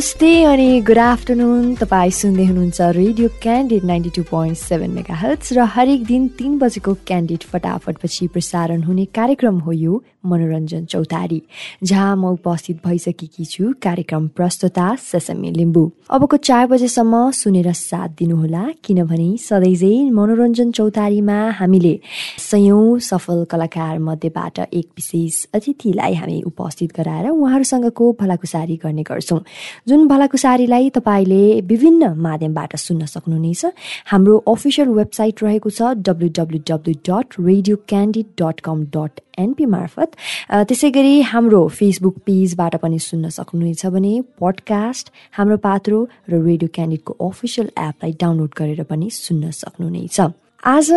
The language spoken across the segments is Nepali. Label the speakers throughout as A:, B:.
A: नमस्ते अनि गुड आफ्टरनुन तपाईँ सुन्दै हुनुहुन्छ radio candid ninety two point seven megahertz र हरेक दिन तिन बजेको क्यान्डिड फटाफटपछि प्रसारण हुने कार्यक्रम हो यो। मनोरञ्जन चौतारी जहाँ म उपस्थित भइसकेकी छु कार्यक्रम प्रस्तुता सेसमी लिम्बू। अबको चार बजेसम्म सुनेर साथ दिनुहोला किनभने सधैँझै मनोरञ्जन चौतारीमा हामीले सयौँ सफल कलाकार मध्येबाट एक विशेष अतिथिलाई हामी उपस्थित गराएर उहाँहरूसँगको भलाकुसारी गर्ने गर्छौँ। जुन भलाकुसारीलाई तपाईँले विभिन्न माध्यमबाट सुन्न सक्नुहुनेछ हाम्रो अफिसियल वेबसाइट रहेको छ W W W dot radio candid dot com dot NP मार्फत। त्यसै गरी हाम्रो फेसबुक पेजबाट पनि सुन्न सक्नुहुनेछ भने पडकास्ट हाम्रो पात्रो र रेडियो क्यान्डिडको अफिसियल एपलाई डाउनलोड गरेर पनि सुन्न सक्नुहुनेछ। आज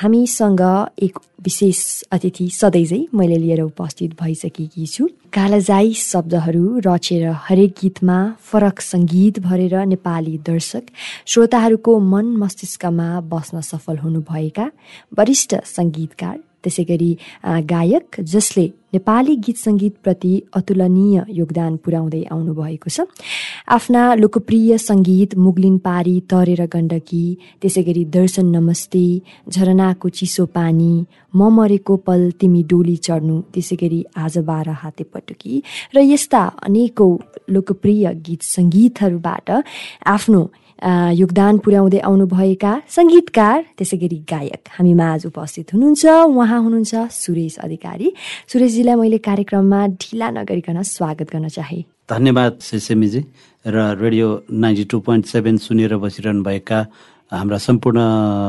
A: हामीसँग एक विशेष अतिथि सधैँझै मैले लिएर उपस्थित भइसकेकी छु। कालाजाई शब्दहरू रचेर हरेक गीतमा फरक सङ्गीत भरेर नेपाली दर्शक श्रोताहरूको मन मस्तिष्कमा बस्न सफल हुनुभएका वरिष्ठ सङ्गीतकार त्यसै गरी गायक जसले नेपाली गीत सङ्गीतप्रति अतुलनीय योगदान पुर्याउँदै आउनुभएको छ। आफ्ना लोकप्रिय सङ्गीत मुगलिन पारी तरेर गण्डकी त्यसै गरी दर्शन नमस्ते झरनाको चिसो पानी म मरेको पल तिमी डोली चढ्नु त्यसै गरी आज बाह्र हाते पटुकी र यस्ता अनेकौँ लोकप्रिय गीत सङ्गीतहरूबाट आफ्नो योगदान पुर्याउँदै आउनुभएका सङ्गीतकार त्यसै गरी गायक हामी माझ उपस्थित हुनुहुन्छ। उहाँ हुनुहुन्छ सुरेश अधिकारी। सुरेशजीलाई मैले कार्यक्रममा ढिला नगरिकन स्वागत गर्न चाहे।
B: धन्यवाद सिसेमीजी र radio ninety two point seven सुनेर बसिरहनु भएका हाम्रा सम्पूर्ण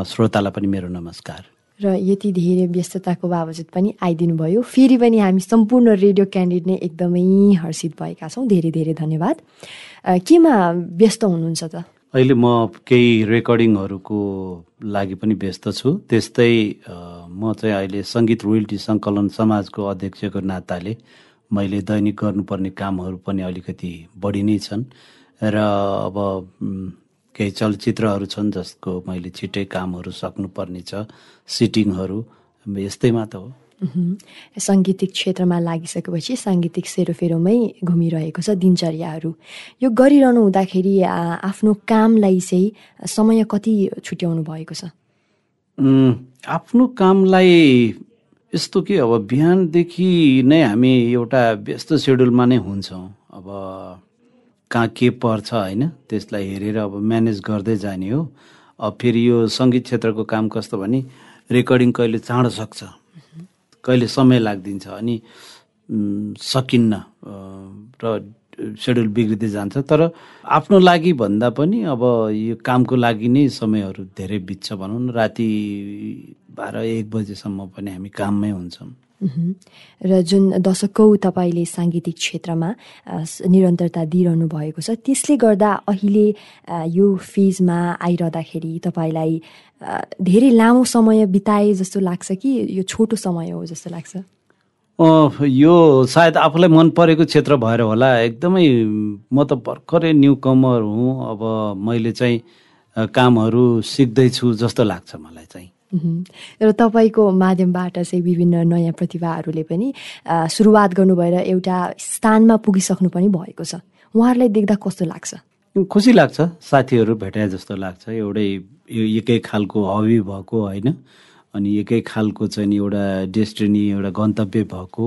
B: श्रोतालाई पनि मेरो नमस्कार।
A: र यति धेरै व्यस्तताको बावजुद पनि आइदिनु भयो फेरि पनि हामी सम्पूर्ण रेडियो क्यान्डिडेट नै एकदमै हर्षित भएका छौँ। धेरै धेरै धन्यवाद। केमा व्यस्त हुनुहुन्छ त?
B: अहिले म केही रेकर्डिङहरूको लागि पनि व्यस्त छु। त्यस्तै म चाहिँ अहिले सङ्गीत रोयल्टी सङ्कलन समाजको अध्यक्षको नाताले मैले दैनिक गर्नुपर्ने कामहरू पनि अलिकति बढी नै छन्। र अब केही चलचित्रहरू छन् जसको मैले छिट्टै कामहरू सक्नुपर्ने छ। सिटिङहरू यस्तैमा त हो।
A: साङ्गीतिक क्षेत्रमा लागिसकेपछि साङ्गीतिक सेरोफेरोमै घुमिरहेको छ दिनचर्याहरू। यो गरिरहनु हुँदाखेरि आफ्नो कामलाई चाहिँ समय कति छुट्याउनु भएको छ?
B: आफ्नो कामलाई यस्तो कि अब बिहानदेखि नै हामी एउटा व्यस्त सेड्युलमा नै हुन्छौँ। अब कहाँ के पर्छ होइन त्यसलाई हेरेर अब म्यानेज गर्दै जाने हो। अब फेरि यो सङ्गीत क्षेत्रको काम कस्तो भने रेकर्डिङ कहिले चाँडो सक्छ। कहिले समय लाग्दिन्छ अनि सकिन्न र सेड्युल बिग्रिँदै जान्छ। तर आफ्नो लागि भन्दा पनि अब यो कामको लागि नै समयहरू धेरै बित्छ भनौँ न। राति बाह्र एक बजेसम्म पनि हामी काममै हुन्छौँ।
A: र जुन दशकौँ तपाईँले साङ्गीतिक क्षेत्रमा निरन्तरता दिइरहनु भएको छ त्यसले गर्दा अहिले यो फेजमा आइरहँदाखेरि तपाईँलाई धेरै लामो समय बिताए जस्तो लाग्छ कि यो छोटो समय हो जस्तो लाग्छ?
B: यो सायद आफूलाई मन परेको क्षेत्र भएर होला। एकदमै म त भर्खरै न्यु कमर हुँ। अब मैले चाहिँ कामहरू सिक्दैछु जस्तो लाग्छ मलाई चाहिँ।
A: र तपाईँको माध्यमबाट चाहिँ विभिन्न नयाँ प्रतिभाहरूले पनि सुरुवात गर्नु भएर एउटा स्थानमा पुगिसक्नु पनि भएको छ। उहाँहरूलाई देख्दा कस्तो लाग्छ?
B: खुसी लाग्छ साथीहरू भेटाए जस्तो लाग्छ। एउटै एकै खालको हबी भएको होइन। अनि एकै खालको चाहिँ एउटा डेस्टिनी एउटा गन्तव्य भएको।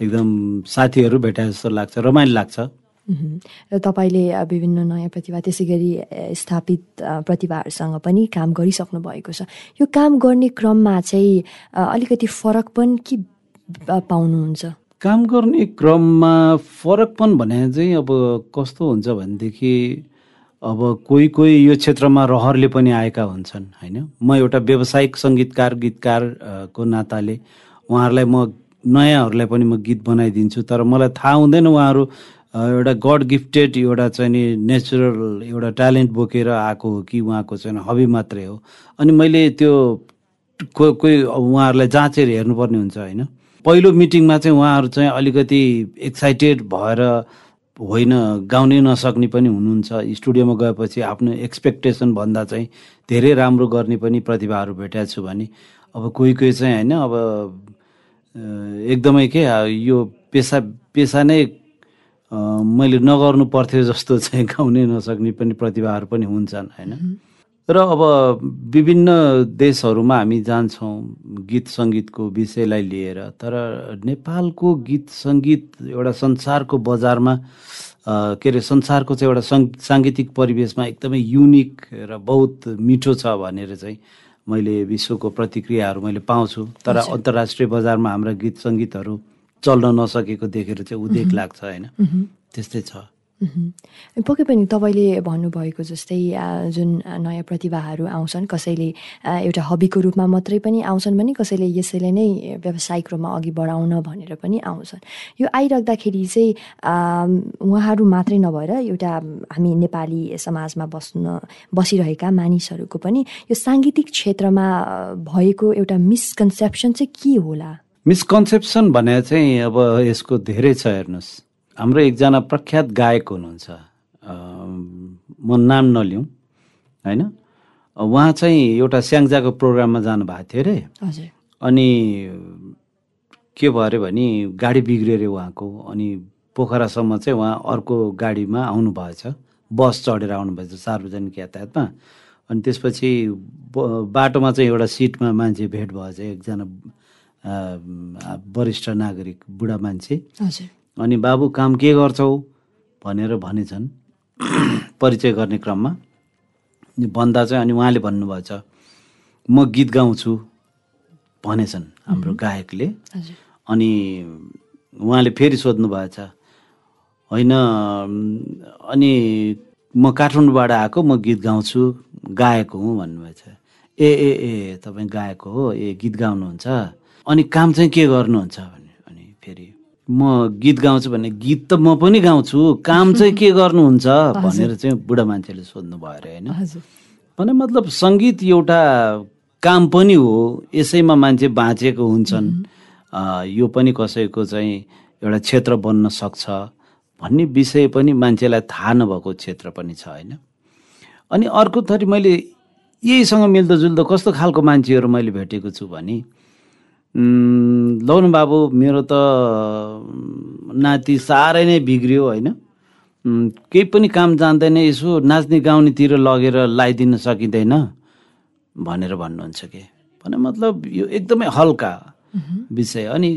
B: एकदम साथीहरू भेटाए जस्तो लाग्छ रमाइलो लाग्छ।
A: र तपाईँले विभिन्न नयाँ प्रतिभा त्यसै गरी स्थापित प्रतिभाहरूसँग पनि काम गरिसक्नु भएको छ। यो काम गर्ने क्रममा चाहिँ अलिकति फरक पनि के पाउनुहुन्छ?
B: काम गर्ने क्रममा फरकपन भने चाहिँ अब कस्तो हुन्छ भनेदेखि अब कोही कोही यो क्षेत्रमा रहरले पनि आएका हुन्छन् होइन? म एउटा व्यावसायिक सङ्गीतकार गीतकारको नाताले उहाँहरूलाई म नयाँहरूलाई पनि म गीत बनाइदिन्छु तर मलाई थाहा हुँदैन उहाँहरू एउटा गड गिफ्टेड एउटा चाहिँ नि नेचुरल एउटा ट्यालेन्ट बोकेर आएको हो कि उहाँको चाहिँ हबी मात्रै हो। अनि मैले त्यो कोही कोही उहाँहरूलाई जाँचेर हेर्नुपर्ने हुन्छ होइन। पहिलो मिटिङमा चाहिँ उहाँहरू चाहिँ अलिकति एक्साइटेड भएर होइन गाउनै नसक्ने पनि हुनुहुन्छ। स्टुडियोमा गएपछि आफ्नो एक्सपेक्टेसन भन्दा चाहिँ धेरै राम्रो गर्ने पनि प्रतिभाहरू भेटाएको छु भने। अब कोही कोही चाहिँ होइन अब एकदमै के यो पेसा पेसा नै मैले नगर्नु पर्थ्यो जस्तो चाहिँ गाउनै नसक्ने पनि प्रतिभाहरू पनि हुन्छन् होइन? र अब विभिन्न देशहरूमा हामी जान्छौँ गीत सङ्गीतको विषयलाई लिएर तर नेपालको गीत सङ्गीत एउटा संसारको बजारमा के अरे संसारको चाहिँ एउटा सङ् साङ्गीतिक परिवेशमा एकदमै युनिक र बहुत मिठो छ भनेर चाहिँ मैले विश्वको प्रतिक्रियाहरू मैले पाउँछु। तर अन्तर्राष्ट्रिय बजारमा हाम्रा गीत सङ्गीतहरू चल्न नसकेको देखेर चाहिँ उदेक लाग्छ होइन? त्यस्तै छ।
A: पक्कै पनि तपाईँले भन्नुभएको जस्तै जुन नयाँ प्रतिभाहरू आउँछन् कसैले एउटा हबीको रूपमा मात्रै पनि आउँछन् भने कसैले यसैले नै व्यावसायिक रूपमा अघि बढाउन भनेर पनि आउँछन्। यो आइराख्दाखेरि चाहिँ उहाँहरू मात्रै नभएर एउटा हामी नेपाली समाजमा बस्न बसिरहेका मानिसहरूको पनि यो साङ्गीतिक क्षेत्रमा भएको एउटा मिसकन्सेप्सन चाहिँ के होला?
B: मिसकन्सेप्सन भने चाहिँ अब यसको धेरै छ हेर्नुहोस्। हाम्रो एकजना प्रख्यात गायक हुनुहुन्छ। म नाम नलिउँ होइन? उहाँ चाहिँ एउटा स्याङ्जाको प्रोग्राममा जानुभएको थियो अरे। अनि के भयो अरे भने गाडी बिग्रियो अरे उहाँको। अनि पोखरासम्म चाहिँ उहाँ अर्को गाडीमा आउनु भएछ बस चढेर आउनुभएछ सार्वजनिक यातायातमा। अनि त्यसपछि बाटोमा चाहिँ एउटा सिटमा मान्छे भेट भएछ। एकजना वरिष्ठ नागरिक बुढा मान्छे। अनि बाबु काम के गर्छौ? भनेर भनेछन्। परिचय गर्ने क्रममा। भन्दा चाहिँ अनि उहाँले भन्नुभएछ म गीत गाउँछु भनेछन् हाम्रो गायकले। अनि उहाँले फेरि सोध्नु भएछ होइन अनि म काठमाडौँबाट आएको म गीत गाउँछु गायक हुँ भन्नुभएछ। ए ए ए तपाईँ गायक हो ए गीत गाउनुहुन्छ? अनि काम चाहिँ के गर्नुहुन्छ भने अनि फेरि म गीत गाउँछु भने गीत त म पनि गाउँछु काम चाहिँ के गर्नुहुन्छ भनेर चाहिँ बुढा मान्छेले सोध्नु भयो अरे होइन? भने मतलब सङ्गीत एउटा काम पनि हो यसैमा मान्छे बाँचेको हुन्छन्। यो पनि कसैको चाहिँ एउटा क्षेत्र बन्न सक्छ भन्ने विषय पनि मान्छेलाई थाहा नभएको क्षेत्र पनि छ होइन? अनि अर्को थरी मैले यहीसँग मिल्दोजुल्दो कस्तो खालको मान्छेहरू मैले भेटेको छु भने लौन बाबु मेरो त नाति साह्रै नै बिग्रियो होइन। केही पनि काम जान्दैन यसो नाच्ने गाउनेतिर लगेर लगाइदिन सकिँदैन भनेर भन्नुहुन्छ कि? भने मतलब यो एकदमै हल्का विषय। अनि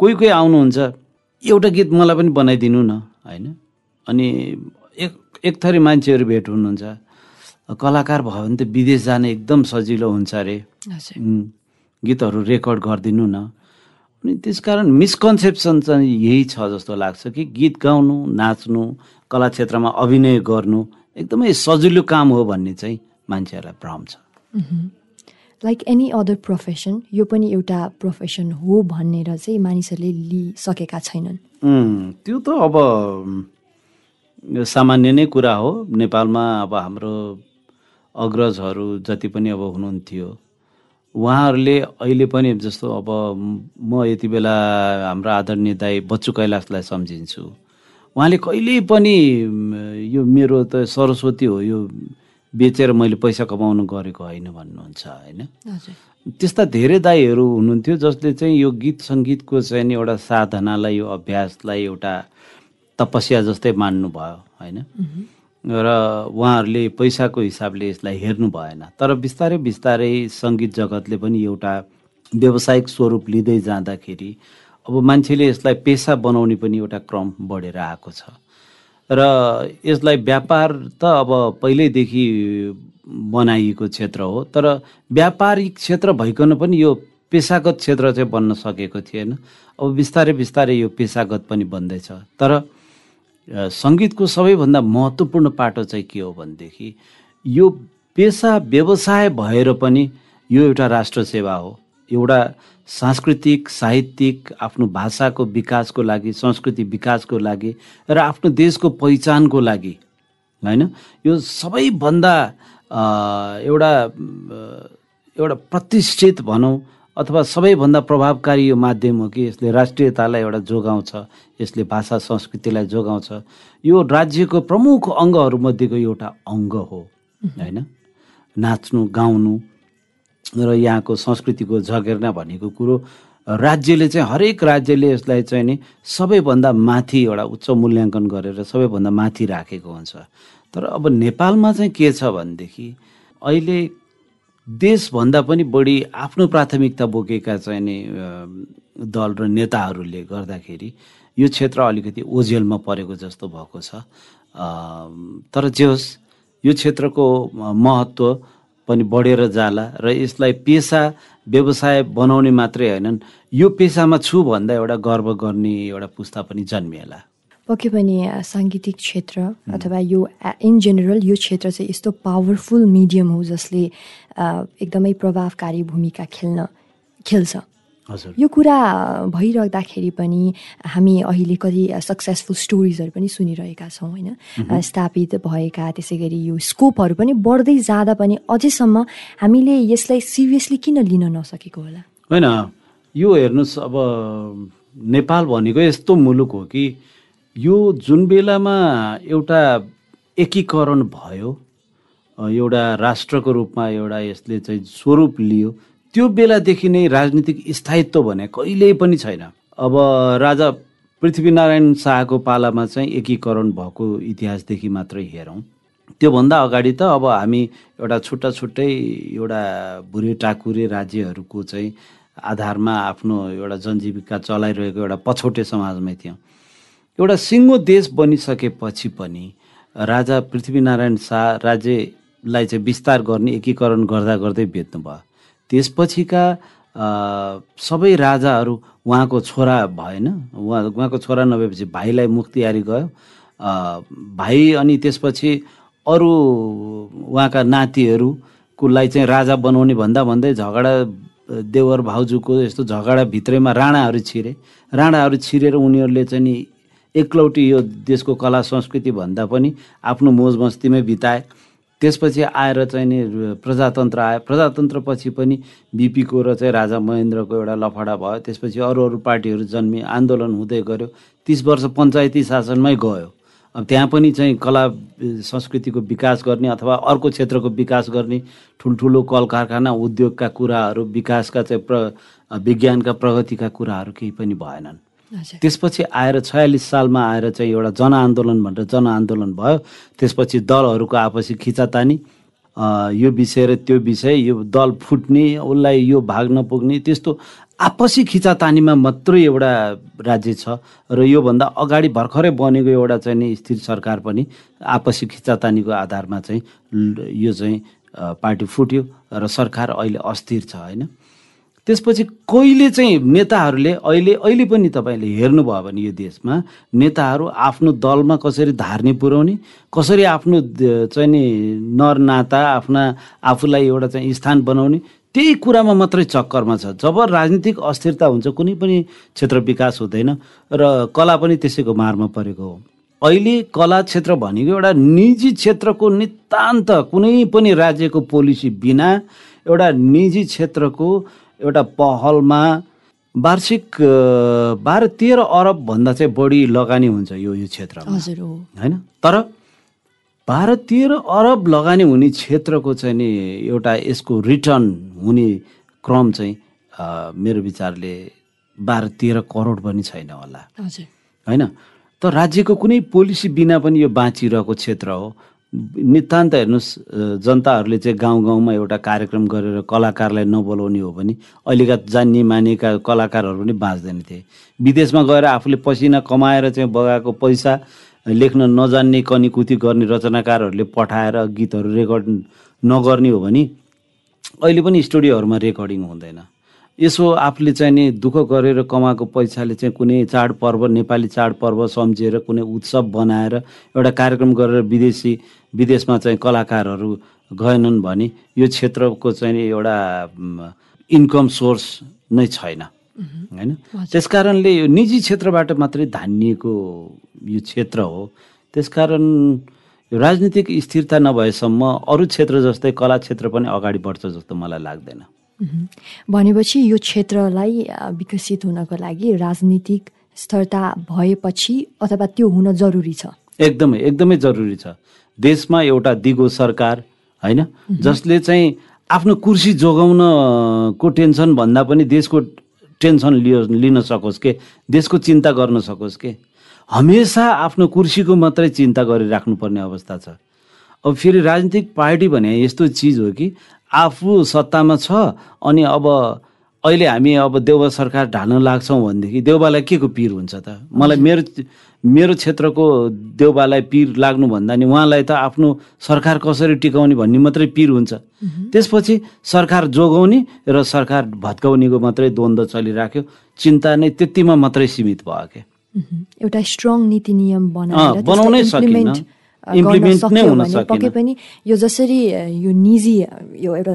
B: कोही कोही आउनुहुन्छ एउटा गीत मलाई पनि बनाइदिनु न होइन? अनि एक एक थरी मान्छेहरू भेट हुनुहुन्छ। कलाकार भयो भने त विदेश जाने एकदम सजिलो हुन्छ अरे। गीतहरू रेकर्ड गरिदिनु न। अनि त्यसकारण मिसकन्सेप्सन चाहिँ यही छ जस्तो लाग्छ कि गीत गाउनु नाच्नु कला क्षेत्रमा अभिनय गर्नु एकदमै सजिलो काम हो भन्ने चाहिँ मान्छेहरूलाई भ्रम छ।
A: लाइक एनी अदर प्रोफेसन यो पनि एउटा प्रोफेसन हो भनेर चाहिँ मानिसहरूले लिइसकेका छैनन्।
B: त्यो त अब सामान्य नै कुरा हो। नेपालमा अब हाम्रो अग्रजहरू जति पनि अब हुनुहुन्थ्यो उहाँहरूले अहिले पनि जस्तो अब म यति बेला हाम्रो आदरणीय दाई बच्चु कैलाशलाई सम्झिन्छु। उहाँले कहिल्यै पनि यो मेरो त सरस्वती हो यो बेचेर मैले पैसा कमाउनु गरेको होइन भन्नुहुन्छ होइन? त्यस्ता धेरै दाईहरू हुनुहुन्थ्यो जसले चाहिँ यो गीत सङ्गीतको चाहिँ एउटा साधनालाई यो अभ्यासलाई एउटा तपस्या जस्तै मान्नुभयो होइन? र उहाँहरूले पैसाको हिसाबले यसलाई हेर्नु भएन। तर बिस्तारै बिस्तारै सङ्गीत जगतले पनि एउटा व्यावसायिक स्वरूप लिँदै जाँदाखेरि अब मान्छेले यसलाई पेसा बनाउने पनि एउटा क्रम बढेर आएको छ। र यसलाई व्यापार त अब पहिल्यैदेखि बनाइएको क्षेत्र हो तर व्यापारिक क्षेत्र भइकन पनि यो पेसागत क्षेत्र चाहिँ बन्न सकेको थिएन। अब बिस्तारै बिस्तारै यो पेसागत पनि बन्दैछ। तर सङ्गीतको सबैभन्दा महत्त्वपूर्ण पाटो चाहिँ के हो भनेदेखि यो पेसा व्यवसाय भएर पनि यो एउटा राष्ट्र सेवा हो। एउटा सांस्कृतिक साहित्यिक आफ्नो भाषाको विकासको लागि संस्कृति विकासको लागि र आफ्नो देशको पहिचानको लागि होइन? यो सबैभन्दा एउटा एउटा प्रतिष्ठित भनौँ अथवा सबैभन्दा प्रभावकारी यो माध्यम हो कि यसले राष्ट्रियतालाई एउटा जोगाउँछ यसले भाषा संस्कृतिलाई जोगाउँछ। यो राज्यको प्रमुख अङ्गहरूमध्येको एउटा अङ्ग हो होइन? नाच्नु गाउनु र यहाँको संस्कृतिको झगेर्ना भनेको कुरो राज्यले चाहिँ हरेक राज्यले यसलाई चाहिँ नि सबैभन्दा माथि एउटा उच्च मूल्याङ्कन गरेर सबैभन्दा माथि राखेको हुन्छ। तर अब नेपालमा चाहिँ के छ भनेदेखि अहिले देशभन्दा पनि बढी आफ्नो प्राथमिकता बोकेका चाहिँ नि दल र नेताहरूले गर्दाखेरि यो क्षेत्र अलिकति ओझेलमा परेको जस्तो भएको छ। तर जे होस् यो क्षेत्रको महत्त्व पनि बढेर जाला र यसलाई पेसा व्यवसाय बनाउने मात्रै होइनन्। यो पेसामा छु भन्दा एउटा गर्व गर्ने एउटा पुस्ता पनि जन्मिएला।
A: पक्कै पनि साङ्गीतिक क्षेत्र अथवा यो इन जेनरल यो क्षेत्र चाहिँ यस्तो पावरफुल मिडियम हो जसले एकदमै प्रभावकारी भूमिका खेल्न खेल्छ।
B: हजुर।
A: यो कुरा भइरहँदाखेरि पनि हामी अहिले कति सक्सेसफुल स्टोरिजहरू पनि सुनिरहेका छौँ होइन? स्थापित भएका त्यसै गरी यो स्कोपहरू पनि बढ्दै जाँदा पनि अझैसम्म हामीले यसलाई सिरियसली किन लिन नसकेको होला?
B: होइन यो हेर्नुहोस् अब नेपाल भनेको यस्तो मुलुक हो कि यो जुन बेलामा एउटा एकीकरण भयो एउटा राष्ट्रको रूपमा एउटा यसले चाहिँ स्वरूप लियो त्यो बेलादेखि नै राजनीतिक स्थायित्व भने कहिल्यै पनि छैन। अब राजा पृथ्वीनारायण शाहको पालामा चाहिँ एकीकरण भएको इतिहासदेखि मात्रै हेरौँ। त्योभन्दा अगाडि त अब हामी एउटा छुट्टा छुट्टै एउटा भुरे टाकुरे राज्यहरूको चाहिँ आधारमा आफ्नो एउटा जनजीविका चलाइरहेको एउटा पछौटे समाजमै थियौँ। एउटा सिङ्गो देश बनिसकेपछि पनि राजा पृथ्वीनारायण शाह राज्यलाई चाहिँ विस्तार गर्ने एकीकरण गर्दा गर्दै बेच्नु भयो त्यसपछिका सबै राजाहरू उहाँको छोरा भएन। उहाँ उहाँको छोरा नभएपछि भाइलाई मुक्तियारी गयो। भाइ अनि त्यसपछि अरू उहाँका नातिहरूकोलाई चाहिँ राजा बनाउने भन्दा भन्दै झगडा देवर भाउजूको यस्तो झगडा भित्रैमा राणाहरू छिरे। राणाहरू छिरेर उनीहरूले चाहिँ नि एकलौटी यो देशको कला संस्कृति भन्दा पनि आफ्नो मोज मस्तीमै बिताए। त्यसपछि आएर चाहिँ नि प्रजातन्त्र आयो प्रजातन्त्रपछि पनि बिपीको र चाहिँ राजा महेन्द्रको एउटा लफडा भयो। त्यसपछि अरू अरू पार्टीहरू जन्मिए आन्दोलन हुँदै गयो तिस वर्ष पञ्चायती शासनमै गयो। अब त्यहाँ पनि चाहिँ कला संस्कृतिको विकास गर्ने अथवा अर्को क्षेत्रको विकास गर्ने ठुल्ठुलो कल कारखाना उद्योगका कुराहरू विकासका चाहिँ प्र विज्ञानका प्रगतिका कुराहरू केही पनि भएनन्। त्यसपछि आएर छयालिस सालमा आएर चाहिँ एउटा जनआन्दोलन भनेर जनआन्दोलन भयो। त्यसपछि दलहरूको आपसी खिचातानी यो विषय र त्यो विषय यो दल फुट्ने उसलाई यो भाग नपुग्ने त्यस्तो आपसी खिचातानीमा मात्रै एउटा राज्य छ र योभन्दा अगाडि भर्खरै बनेको एउटा चाहिँ नि स्थिर सरकार पनि आपसी खिचातानीको आधारमा चाहिँ यो चाहिँ पार्टी फुट्यो र सरकार अहिले अस्थिर छ होइन? त्यसपछि कहिले चाहिँ नेताहरूले अहिले अहिले पनि तपाईँले हेर्नुभयो भने यो देशमा नेताहरू आफ्नो दलमा कसरी धार्ने पुर्याउने कसरी आफ्नो चाहिँ नि नर नाता आफ्ना आफूलाई एउटा चाहिँ स्थान बनाउने त्यही कुरामा मात्रै चक्करमा छ। जब राजनीतिक अस्थिरता हुन्छ कुनै पनि क्षेत्र विकास हुँदैन र कला पनि त्यसैको मारमा परेको हो। अहिले कला क्षेत्र भनेको एउटा निजी क्षेत्रको नितान्त कुनै पनि राज्यको पोलिसी बिना एउटा निजी क्षेत्रको एउटा पहलमा वार्षिक बाह्र तेह्र अरबभन्दा चाहिँ बढी लगानी हुन्छ यो यो क्षेत्रमा। होइन? तर बाह्र तेह्र अरब लगानी हुने क्षेत्रको चाहिँ नि एउटा यसको रिटर्न हुने क्रम चाहिँ मेरो विचारले बाह्र तेह्र करोड पनि छैन होला। होइन? त राज्यको कुनै पोलिसी बिना पनि यो बाँचिरहेको क्षेत्र हो। नितान्त हेर्नुहोस् जनताहरूले चाहिँ गाउँ गाउँमा एउटा कार्यक्रम गरेर कलाकारलाई नबोलाउने हो भने अहिलेका जान्ने मानेका कलाकारहरू पनि बाँच्दैन थिए। विदेशमा गएर आफूले पसिना कमाएर चाहिँ बगाएको पैसा लेख्न नजान्ने कनिकुती गर्ने रचनाकारहरूले पठाएर गीतहरू रेकर्ड नगर्ने हो भने अहिले पनि स्टुडियोहरूमा रेकर्डिङ हुँदैन। यसो आफूले चाहिँ नि दुःख गरेर कमाएको पैसाले चाहिँ कुनै चाडपर्व नेपाली चाडपर्व सम्झिएर कुनै उत्सव बनाएर एउटा कार्यक्रम गरेर विदेशी विदेशमा चाहिँ कलाकारहरू गएनन् भने यो क्षेत्रको चाहिँ एउटा इन्कम सोर्स नै छैन। होइन? त्यसकारणले यो निजी क्षेत्रबाट मात्रै धानिएको यो क्षेत्र हो। त्यसकारण राजनीतिक स्थिरता नभएसम्म अरू क्षेत्र जस्तै कला क्षेत्र पनि अगाडि बढ्छ जस्तो मलाई लाग्दैन।
A: भनेपछि यो क्षेत्रलाई विकसित हुनको लागि राजनीतिक स्थिरता भएपछि अथवा त्यो हुन जरुरी छ?
B: एकदमै एकदमै जरुरी छ। देशमा एउटा दिगो सरकार होइन? जसले चाहिँ आफ्नो कुर्सी जोगाउनको टेन्सन भन्दा पनि देशको टेन्सन लियो लिन सकोस् के? देशको चिन्ता गर्न सकोस् के? हमेसा आफ्नो कुर्सीको मात्रै चिन्ता गरिराख्नुपर्ने अवस्था छ। अब फेरि राजनीतिक पार्टी भने यस्तो चिज हो कि आफू सत्तामा छ अनि अब अहिले हामी अब देउबा सरकार ढाल्न लाग्छौँ भनेदेखि देउबालाई के को पिर हुन्छ त? मलाई मेरो मेरो क्षेत्रको देउबालाई पिर लाग्नुभन्दा नि उहाँलाई त आफ्नो सरकार कसरी टिकाउने भन्ने मात्रै पिर हुन्छ। त्यसपछि सरकार जोगाउने र सरकार भत्काउनेको मात्रै द्वन्द्व चलिराख्यो। चिन्ता नै त्यतिमा मात्रै सीमित भयो क्या।
A: एउटा स्ट्रङ नीति नियम
B: बनाउनै सकिन्न इम्प्लिमेन्ट नै हुन
A: पक्कै पनि यो जसरी यो निजी यो एउटा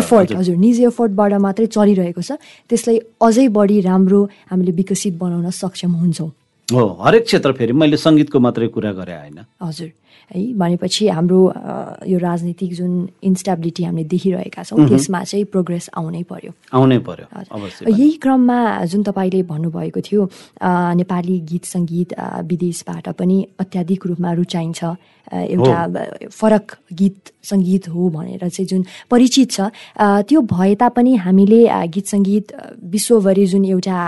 A: एफोर्ट हजुर। निजी एफोर्टबाट मात्रै चलिरहेको छ त्यसलाई अझै बढी राम्रो हामीले विकसित बनाउन सक्षम हुन्छौँ।
B: हो हरेक क्षेत्र फेरि मैले सङ्गीतको मात्रै कुरा गरेँ होइन।
A: हजुर। है। भनेपछि हाम्रो यो राजनीतिक जुन इन्स्टेबिलिटी हामीले देखिरहेका छौँ त्यसमा चाहिँ प्रोग्रेस आउनै पर्यो।
B: आउनै पर्यो
A: यही क्रममा जुन तपाईँले भन्नुभएको थियो नेपाली गीत सङ्गीत विदेशबाट पनि अत्याधिक रूपमा रुचाइन्छ एउटा फरक गीत सङ्गीत हो भनेर चाहिँ जुन परिचित छ त्यो भए तापनि हामीले गीत सङ्गीत विश्वभरि जुन एउटा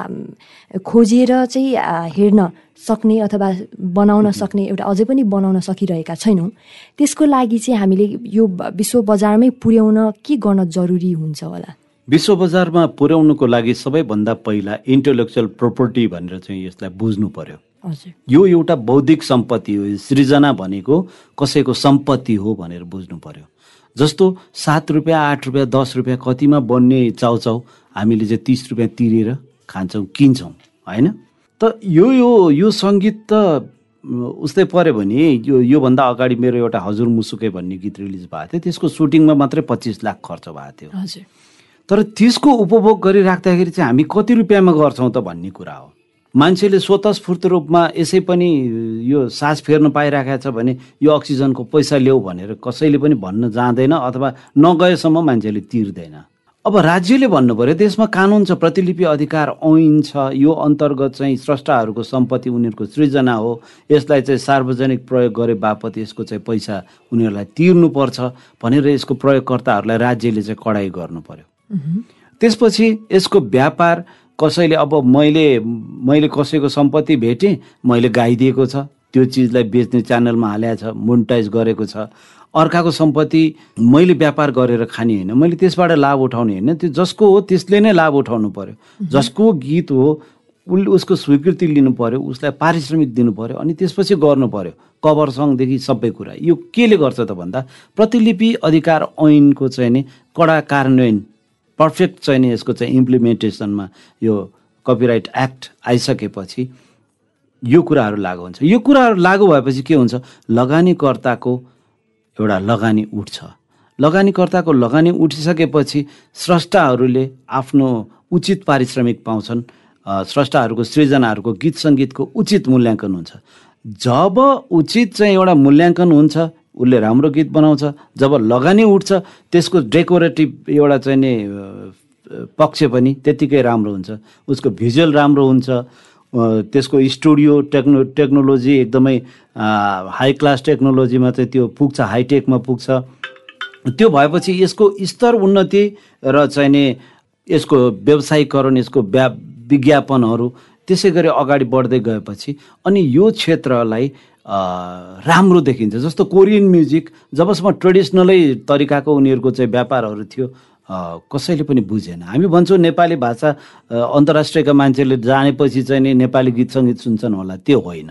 A: खोजेर चाहिँ हेर्न सक्ने अथवा बनाउन सक्ने एउटा अझै पनि बनाउन सकिरहेका छैनौँ। त्यसको लागि चाहिँ हामीले यो विश्व बजारमै पुर्याउन के गर्न जरुरी हुन्छ होला?
B: विश्व बजारमा पुर्याउनुको लागि सबैभन्दा पहिला इन्टेलेक्चुअल प्रोपर्टी भनेर चाहिँ यसलाई बुझ्नु पर्यो। यो एउटा बौद्धिक सम्पत्ति हो सृजना भनेको कसैको सम्पत्ति हो भनेर बुझ्नु पर्यो। जस्तो सात रुपियाँ आठ रुपियाँ दस रुपियाँ कतिमा बन्ने चाउचाउ हामीले चाहिँ तिस रुपियाँ तिरेर खान्छौँ किन्छौँ होइन? त यो यो यो सङ्गीत त उस्तै पऱ्यो भने यो योभन्दा अगाडि मेरो एउटा हजुर मुसुकै भन्ने गीत रिलिज भएको थियो। त्यसको सुटिङमा मात्रै पच्चिस लाख खर्च भएको थियो। तर त्यसको उपभोग गरिराख्दाखेरि चाहिँ हामी कति रुपियाँमा गर्छौँ त भन्ने कुरा हो। मान्छेले स्वतस्फूर्त रूपमा यसै पनि यो सास फेर्न पाइरहेको छ भने यो अक्सिजनको पैसा ल्याऊ भनेर कसैले पनि भन्न जाँदैन अथवा नगएसम्म मान्छेले तिर्दैन। अब राज्यले भन्नु पऱ्यो त्यसमा कानुन छ प्रतिलिपि अधिकार ऐन छ। यो अन्तर्गत चाहिँ स्रष्टाहरूको सम्पत्ति उनीहरूको सृजना हो। यसलाई चाहिँ सार्वजनिक प्रयोग गरे बापत यसको चाहिँ पैसा उनीहरूलाई तिर्नुपर्छ भनेर यसको प्रयोगकर्ताहरूलाई राज्यले चाहिँ कडाइ गर्नु पर्यो त्यसपछि यसको व्यापार कसैले अब मैले मैले कसैको सम्पत्ति भेटेँ मैले गाइदिएको छ। त्यो चिजलाई बेच्ने च्यानलमा हालेको छ मोनिटाइज गरेको छ। अर्काको सम्पत्ति मैले व्यापार गरेर खाने होइन मैले त्यसबाट लाभ उठाउने होइन त्यो जसको हो त्यसले नै लाभ उठाउनु पर्यो। जसको गीत हो उसले उसको स्वीकृति लिनु पर्यो उसलाई पारिश्रमिक दिनु पर्यो अनि त्यसपछि गर्नु पर्यो। कभर सङदेखि सबै कुरा। यो केले गर्छ त भन्दा प्रतिलिपि अधिकार ऐनको चाहिँ नि कडा कार्यान्वयन पर्फेक्ट चाहिँ यसको चाहिँ इम्प्लिमेन्टेसनमा यो कपिराइट एक्ट आइसकेपछि यो कुराहरू लागु हुन्छ। यो कुराहरू लागु भएपछि के हुन्छ? लगानीकर्ताको एउटा लगानी उठ्छ। लगानीकर्ताको लगानी उठिसकेपछि स्रष्टाहरूले आफ्नो उचित पारिश्रमिक पाउँछन्। स्रष्टाहरूको सृजनाहरूको गीत सङ्गीतको उचित मूल्याङ्कन हुन्छ। जब उचित चाहिँ एउटा मूल्याङ्कन हुन्छ उसले राम्रो गीत बनाउँछ जब लगानी उठ्छ त्यसको डेकोरेटिभ एउटा चाहिँ नि पक्ष पनि त्यत्तिकै राम्रो हुन्छ। उसको भिजुअल राम्रो हुन्छ। त्यसको स्टुडियो टेक्नो टेक्नोलोजी एकदमै हाई क्लास टेक्नोलोजीमा चाहिँ त्यो पुग्छ हाइटेकमा पुग्छ। त्यो भएपछि यसको स्तर उन्नति र चाहिँ नि यसको व्यवसायीकरण यसको व्या विज्ञापनहरू त्यसै गरी अगाडि बढ्दै गएपछि अनि यो क्षेत्रलाई राम्रो देखिन्छ। जस्तो कोरियन म्युजिक जबसम्म ट्रेडिसनलै तरिकाको उनीहरूको चाहिँ व्यापारहरू थियो कसैले पनि बुझेन। हामी भन्छौँ नेपाली भाषा अन्तर्राष्ट्रियका मान्छेले जानेपछि चाहिँ नेपाली गीत सङ्गीत सुन्छन् होला त्यो होइन।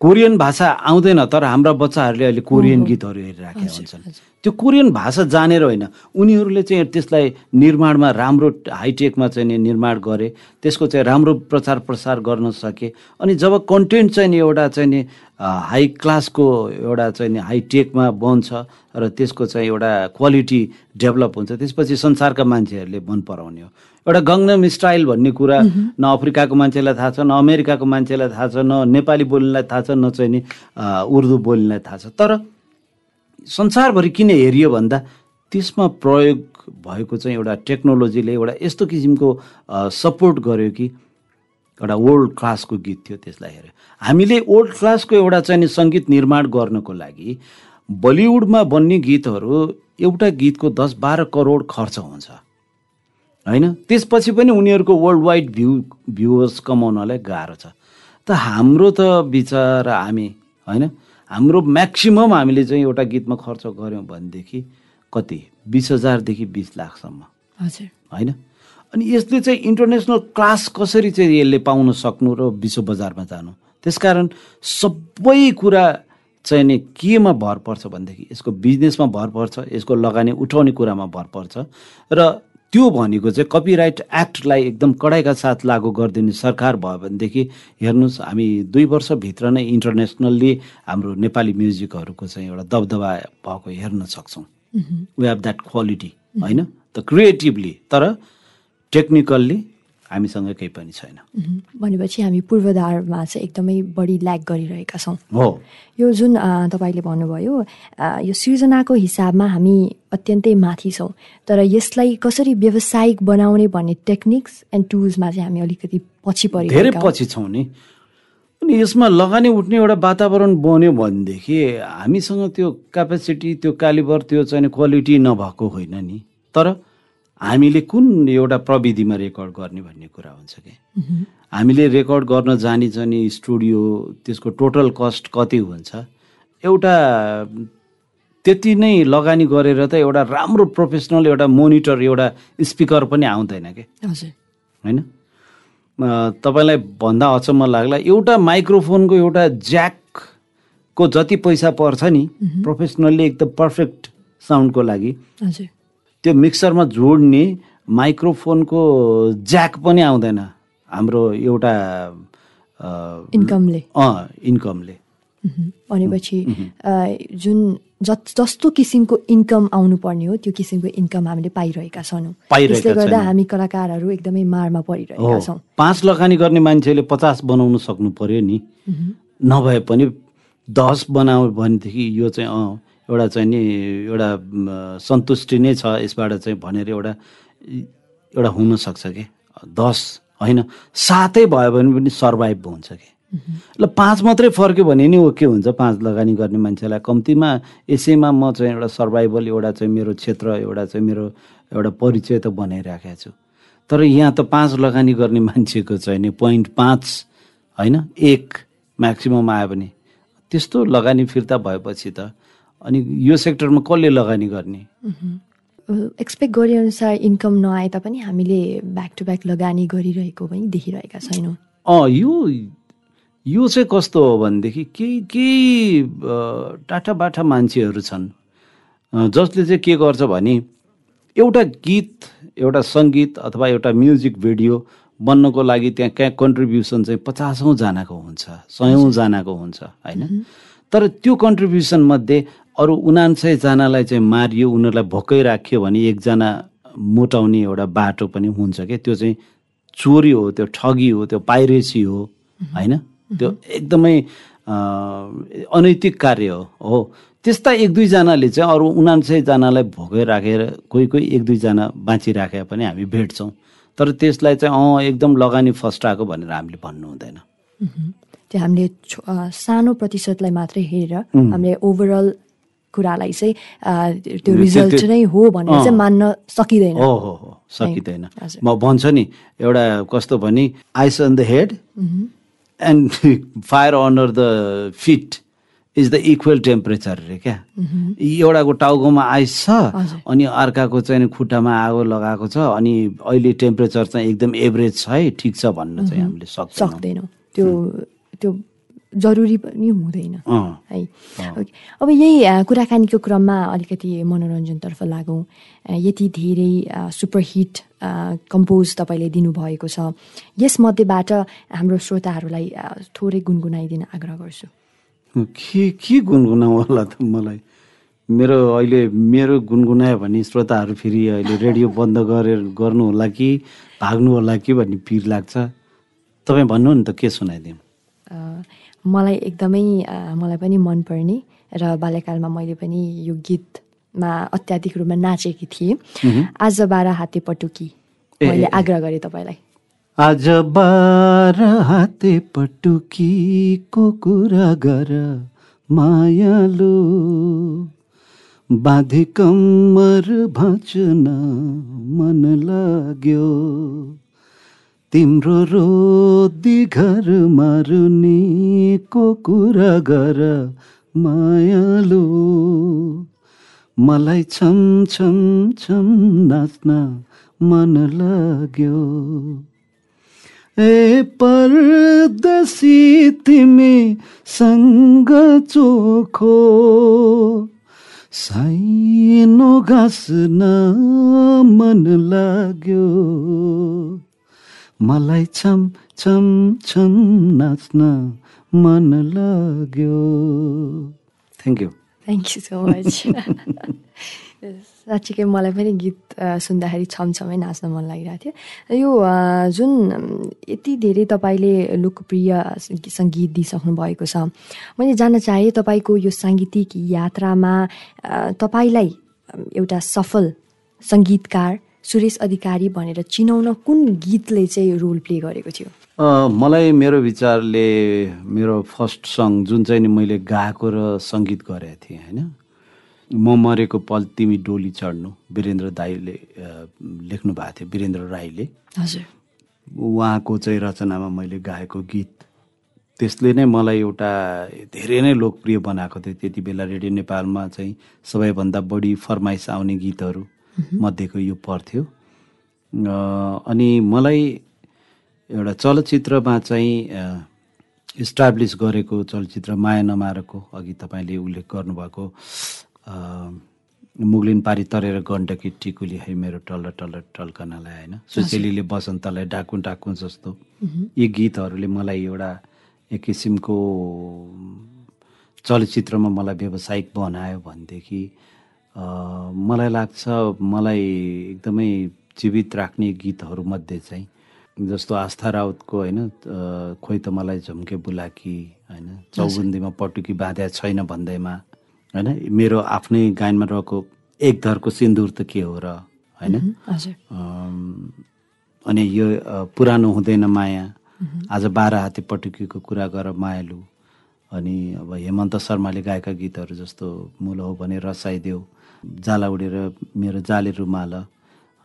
B: कोरियन भाषा आउँदैन तर हाम्रा बच्चाहरूले अहिले कोरियन गीतहरू हेरिराखेका हुन्छन्। त्यो कोरियन भाषा जानेर होइन उनीहरूले चाहिँ त्यसलाई निर्माणमा राम्रो हाइटेकमा चाहिँ निर्माण गरे त्यसको चाहिँ राम्रो प्रचार प्रसार गर्न सके। अनि जब कन्टेन्ट चाहिँ नि एउटा चाहिँ नि हाई क्लासको एउटा चाहिँ नि हाइटेकमा बन्छ र त्यसको चाहिँ एउटा क्वालिटी डेभलप हुन्छ त्यसपछि संसारका मान्छेहरूले मन पराउने हो। एउटा गङ्गनम स्टाइल भन्ने कुरा न अफ्रिकाको मान्छेलाई थाहा छ न अमेरिकाको मान्छेलाई थाहा छ न नेपाली बोल्नेलाई थाहा छ न चाहिँ नि उर्दू बोल्नेलाई थाहा छ। तर संसारभरि किन हेरियो भन्दा त्यसमा प्रयोग भएको चाहिँ एउटा टेक्नोलोजीले एउटा यस्तो किसिमको सपोर्ट गर्यो कि एउटा वर्ल्ड क्लासको गीत थियो त्यसलाई हेऱ्यो। हामीले वर्ल्ड क्लासको एउटा चाहिँ सङ्गीत निर्माण गर्नको लागि बलिउडमा बन्ने गीतहरू एउटा गीतको दस बाह्र करोड खर्च हुन्छ। होइन? त्यसपछि पनि उनीहरूको वर्ल्ड वाइड भ्यू भ्युवर्स कमाउनलाई गाह्रो छ। त हाम्रो त विचार हामी होइन? हाम्रो म्याक्सिमम् हामीले चाहिँ एउटा गीतमा खर्च गऱ्यौँ भनेदेखि कति? बिस हजारदेखि बिस लाखसम्म।
A: हजुर।
B: होइन? अनि यसले चाहिँ इन्टरनेसनल क्लास कसरी चाहिँ यसले पाउन सक्नु र विश्व बजारमा जानु? त्यसकारण सबै कुरा चाहिँ नि केमा भर पर्छ भनेदेखि यसको बिजनेसमा भर पर्छ यसको लगानी उठाउने कुरामा भर पर्छ। र त्यो भनेको चाहिँ कपिराइट एक्टलाई एकदम कडाइका साथ लागू गरिदिने सरकार भयो भनेदेखि हेर्नुहोस् हामी दुई वर्षभित्र नै इन्टरनेसनल्ली हाम्रो नेपाली म्युजिकहरूको चाहिँ एउटा दबदबा भएको हेर्न सक्छौँ। वी हेभ द्याट क्वालिटी होइन? त क्रिएटिभली तर टेक्निकल्ली हामीसँग केही पनि छैन।
A: भनेपछि हामी पूर्वाधारमा चाहिँ एकदमै बढी ल्याक गरिरहेका छौँ।
B: हो।
A: यो जुन तपाईँले भन्नुभयो यो सृजनाको हिसाबमा हामी अत्यन्तै माथि छौँ। तर यसलाई कसरी व्यावसायिक बनाउने भन्ने टेक्निक्स एन्ड टुल्समा चाहिँ हामी अलिकति पछि
B: धेरै
A: परिरहेका हौँ।
B: पछि छौँ नि। अनि यसमा लगानी उठ्ने एउटा वातावरण बन्यो भनेदेखि हामीसँग त्यो क्यापेसिटी त्यो क्यालिबर त्यो चाहिँ क्वालिटी नभएको होइन नि। तर हामीले कुन एउटा प्रविधिमा रेकर्ड गर्ने भन्ने कुरा हुन्छ कि? हामीले रेकर्ड गर्न जाने जाने स्टुडियो त्यसको टोटल कस्ट कति हुन्छ? एउटा त्यति नै लगानी गरेर त एउटा राम्रो प्रोफेसनल एउटा मोनिटर एउटा स्पिकर पनि आउँदैन कि? होइन? तपाईँलाई भन्दा अचम्म लाग्ला एउटा माइक्रोफोनको एउटा ज्याकको जति पैसा पर्छ नि प्रोफेसनल्ली एकदम पर्फेक्ट साउन्डको लागि
A: हजुर।
B: त्यो मिक्सरमा जोड्ने माइक्रोफोनको ज्याक पनि आउँदैन हाम्रो एउटा
A: इन्कमले।
B: अँ इन्कमले।
A: भनेपछि जुन जस्तो किसिमको इन्कम आउनुपर्ने हो त्यो किसिमको इन्कम हामीले पाइरहेका
B: पाइरहेका
A: त्यसले गर्दा। हामी कलाकारहरू एकदमै मारमा परिरहेका छौँ।
B: पाँच लगानी गर्ने मान्छेले पचास बनाउनु सक्नु पर्यो नि। नभए पनि दस बनाऊ भनेदेखि यो चाहिँ एउटा चाहिँ नि एउटा सन्तुष्टि नै छ यसबाट चाहिँ भनेर एउटा एउटा हुनसक्छ कि? दस होइन? सातै भयो भने पनि सर्भाइभ हुन्छ कि? ल पाँच मात्रै फर्क्यो भने नि ओके हुन्छ? पाँच लगानी गर्ने मान्छेलाई कम्तीमा यसैमा म चाहिँ एउटा सर्भाइभल एउटा चाहिँ मेरो क्षेत्र एउटा चाहिँ मेरो एउटा परिचय त बनाइराखेको छु। तर यहाँ त पाँच लगानी गर्ने मान्छेको चाहिँ नि पोइन्ट पाँच होइन? एक म्याक्सिमम आयो भने त्यस्तो लगानी फिर्ता भएपछि त अनि यो सेक्टरमा कसले लगानी गर्ने?
A: एक्सपेक्ट गरे अनुसार इन्कम नआए तापनि हामीले ब्याक टु ब्याक लगानी गरिरहेको पनि देखिरहेका छैनौँ।
B: अँ यो यो चाहिँ कस्तो हो भनेदेखि केही केही टाटा बाठा मान्छेहरू छन्। जसले चाहिँ के गर्छ भने एउटा गीत एउटा सङ्गीत अथवा एउटा म्युजिक भिडियो बन्नको लागि त्यहाँ कहाँ कन्ट्रिब्युसन चाहिँ पचासौँजनाको हुन्छ सयौँजनाको हुन्छ होइन? तर त्यो कन्ट्रिब्युसन मध्ये अरू उनान्सयजनालाई चाहिँ मारियो उनीहरूलाई भोकै राख्यो भने एकजना मोटाउने एउटा बाटो पनि हुन्छ क्या त्यो चाहिँ चोरी हो त्यो ठगी हो त्यो पाइरेसी हो होइन? त्यो एकदमै अनैतिक कार्य हो हो। त्यस्ता एक दुईजनाले चाहिँ अरू उनान्सयजनालाई भोकै राखेर कोही कोही एक दुईजना बाँचिराखेर पनि हामी भेट्छौँ। तर त्यसलाई चाहिँ अँ एकदम लगानी फस्टाएको भनेर हामीले भन्नु हुँदैन।
A: त्यो हामीले सानो प्रतिशतलाई मात्रै हेरेर हामीले ओभरअल कुरालाई चाहिँ त्यो रिजल्ट नै हो भनेर चाहिँ। मान्न सकिँदैन।
B: हो हो हो सकिँदैन। म भन्छु नि एउटा कस्तो भने ice on the head and fire under the feet is the equal temperature अरे क्या? एउटाको टाउकोमा आइस छ। अनि अर्काको चाहिँ खुट्टामा आगो लगाएको छ अनि अहिले टेम्परेचर चाहिँ एकदम एभरेज छ है ठिक छ भन्न चाहिँ हामीले सक्दैनौँ।
A: त्यो त्यो जरुरी पनि हुँदैन। है। ओके। अब यही कुराकानीको क्रममा अलिकति मनोरञ्जनतर्फ लागौँ। यति धेरै सुपरहिट कम्पोज तपाईँले दिनुभएको छ। यसमध्येबाट हाम्रो श्रोताहरूलाई थोरै गुनगुनाइदिन आग्रह गर्छु।
B: के के गुनगुनाउँ होला त मलाई? मेरो अहिले मेरो गुनगुनायो भने श्रोताहरू फेरि अहिले रेडियो बन्द गरेर गर्नु होला कि भाग्नु होला कि भन्ने पिर लाग्छ? तपाईँ भन्नु नि त के सुनाइदिउँ?
A: मलाई एकदमै मलाई पनि मनपर्ने र बाल्यकालमा मैले पनि यो गीतमा अत्याधिक रूपमा नाचेकी थिएँ। आज बाह्र हाते पटुकी। मैले। आग्रह गरेँ तपाईँलाई।
B: आज बाह्र हाते पटुकीको कुरा गर मायालु। बाँधे कम्मर भाँच्न मन लाग्यो। तिम्रो रोदी घर मारुनीको कुरा गर मायालु। मलाई छम छम छम नाच्न मन लाग्यो। ए परदेशी तिमी सँग चोखो। साइनो घाँस्न मन लाग्यो। मलाई छम छम छम नाच्न मन लाग्यो। Thank you
A: thank you so much साँच्चीकै मलाई पनि गीत सुन्दाखेरि छमछमै नाच्न मन लागिरहेको थियो। यो जुन यति धेरै तपाईँले लोकप्रिय सङ्गीत दिइसक्नु भएको छ मैले जान्न चाहेँ तपाईँको यो साङ्गीतिक यात्रामा तपाईँलाई एउटा सफल सङ्गीतकार सुरेश अधिकारी भनेर चिनाउन कुन गीतले चाहिँ रोल प्ले गरेको थियो?
B: मलाई मेरो विचारले मेरो फर्स्ट सङ जुन चाहिँ नि मैले गाएको र सङ्गीत गरेको थिएँ होइन? म मरेको पल तिमी डोली चढ्नु वीरेन्द्र दाईले लेख्नु भएको थियो वीरेन्द्र राईले।
A: हजुर।
B: उहाँको चाहिँ रचनामा मैले गाएको गीत त्यसले नै मलाई एउटा धेरै नै लोकप्रिय बनाएको थियो। त्यति बेला रेडियो नेपालमा चाहिँ सबैभन्दा बढी फरमाइस आउने गीतहरू मध्येको यो पर्थ्यो अनि मलाई एउटा चलचित्रमा चाहिँ इस्टाब्लिस गरेको चलचित्र माया नमारको अघि तपाईँले उल्लेख गर्नुभएको मुगलिन पारी तरेर गण्डकी टिकुली है मेरो टल्ल टल्ल टल्कनालाई होइन। सुचेलीले बसन्तलाई डाकु डाकु जस्तो। यी गीतहरूले मलाई एउटा एक किसिमको चलचित्रमा मलाई व्यावसायिक बनायो भनेदेखि मलाई लाग्छ मलाई एकदमै जीवित राख्ने गीतहरूमध्ये चाहिँ जस्तो आस्था राउतको होइन खोइ त मलाई झम्के बुलाकी होइन चौबन्दीमा पटुकी बाँध्या छैन भन्दैमा होइन मेरो आफ्नै गायनमा रहेको एक धरको सिन्दुर त के हो र होइन। अनि यो पुरानो हुँदैन माया आज बाह्र हाते पटुकीको कुरा गर मायालु। अनि अब हेमन्त शर्माले गाएका गीतहरू जस्तो मुल हो भने रसाइदेऊ। जाला उडेर मेरो जाले रुमाल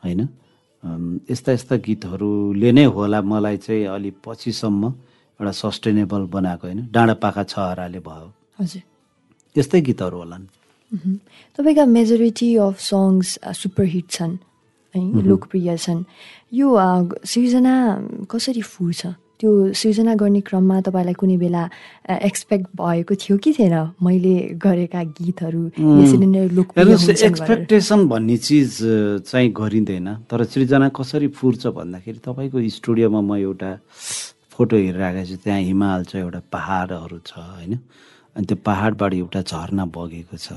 B: होइन? यस्ता यस्ता गीतहरूले नै होला मलाई चाहिँ अलि पछिसम्म एउटा सस्टेनेबल बनाएको होइन? डाँडा पाखा छ हराले भयो।
A: हजुर।
B: त्यस्तै गीतहरू होलान्।
A: तपाईँका मेजोरिटी अफ सङ्ग्स सुपरहिट छन् है? लोकप्रिय छन्। यो सिर्जना कसरी फुर्छ त्यो सिर्जना गर्ने क्रममा तपाईँलाई कुनै बेला एक्सपेक्ट भएको थियो कि थिएन? मैले गरेका गीतहरू यसरी नै
B: एक्सपेक्टेसन भन्ने चिज चाहिँ गरिँदैन। तर सृजना कसरी फुर्छ भन्दाखेरि तपाईँको स्टुडियोमा म एउटा फोटो हेरिरहेको छु त्यहाँ हिमाल छ एउटा पहाडहरू छ होइन? अनि त्यो पहाडबाट एउटा झरना बगेको छ।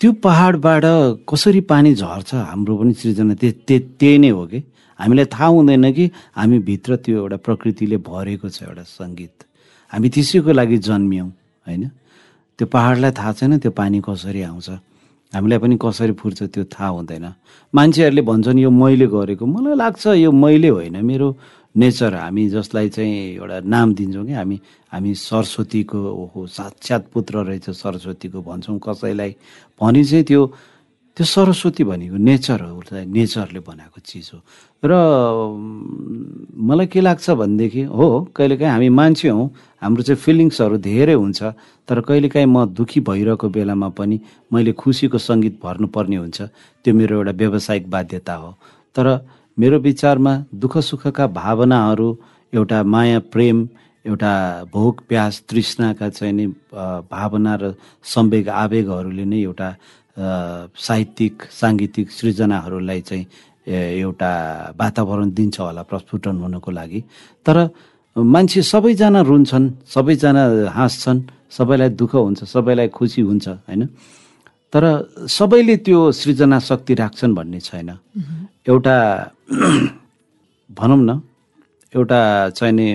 B: त्यो पहाडबाट कसरी पानी झर्छ? हाम्रो पनि सृजना त्यो त्यही नै हो कि? हामीलाई थाहा हुँदैन कि हामी भित्र त्यो एउटा प्रकृतिले भरेको छ एउटा सङ्गीत। हामी त्यसैको लागि जन्मियौँ होइन? त्यो पहाडलाई थाहा छैन त्यो पानी कसरी आउँछ? हामीलाई पनि कसरी फुर्छ त्यो थाहा हुँदैन। मान्छेहरूले भन्छन् यो मैले गरेको। मलाई लाग्छ यो मैले होइन। मेरो नेचर हामी जसलाई चाहिँ एउटा नाम दिन्छौँ कि हामी हामी सरस्वतीको ओहो साक्षात् पुत्र रहेछ सरस्वतीको भन्छौँ कसैलाई। भने चाहिँ त्यो त्यो सरस्वती भनेको नेचर हो उसलाई नेचरले बनाएको चिज हो। र मलाई के लाग्छ भनेदेखि हो कहिलेकाहीँ हामी मान्छे हौँ हाम्रो चाहिँ फिलिङ्सहरू धेरै हुन्छ तर कहिलेकाहीँ म दुःखी भइरहेको बेलामा पनि मैले खुसीको सङ्गीत भर्नुपर्ने हुन्छ त्यो मेरो एउटा व्यावसायिक बाध्यता हो। तर मेरो विचारमा दुःख सुखका भावनाहरू एउटा माया प्रेम एउटा भोग प्यास तृष्णाका चाहिँ नि भावना र सम्वेग आवेगहरूले नै एउटा साहित्यिक साङ्गीतिक सृजनाहरूलाई चाहिँ एउटा वातावरण दिन्छ होला प्रस्फुटन हुनको लागि। तर मान्छे सबैजना रुन्छन् सबैजना हाँस्छन् सबैलाई दुःख हुन्छ सबैलाई खुसी हुन्छ होइन? तर सबैले त्यो सृजना शक्ति राख्छन् भन्ने छैन। एउटा भनौँ न एउटा चाहिने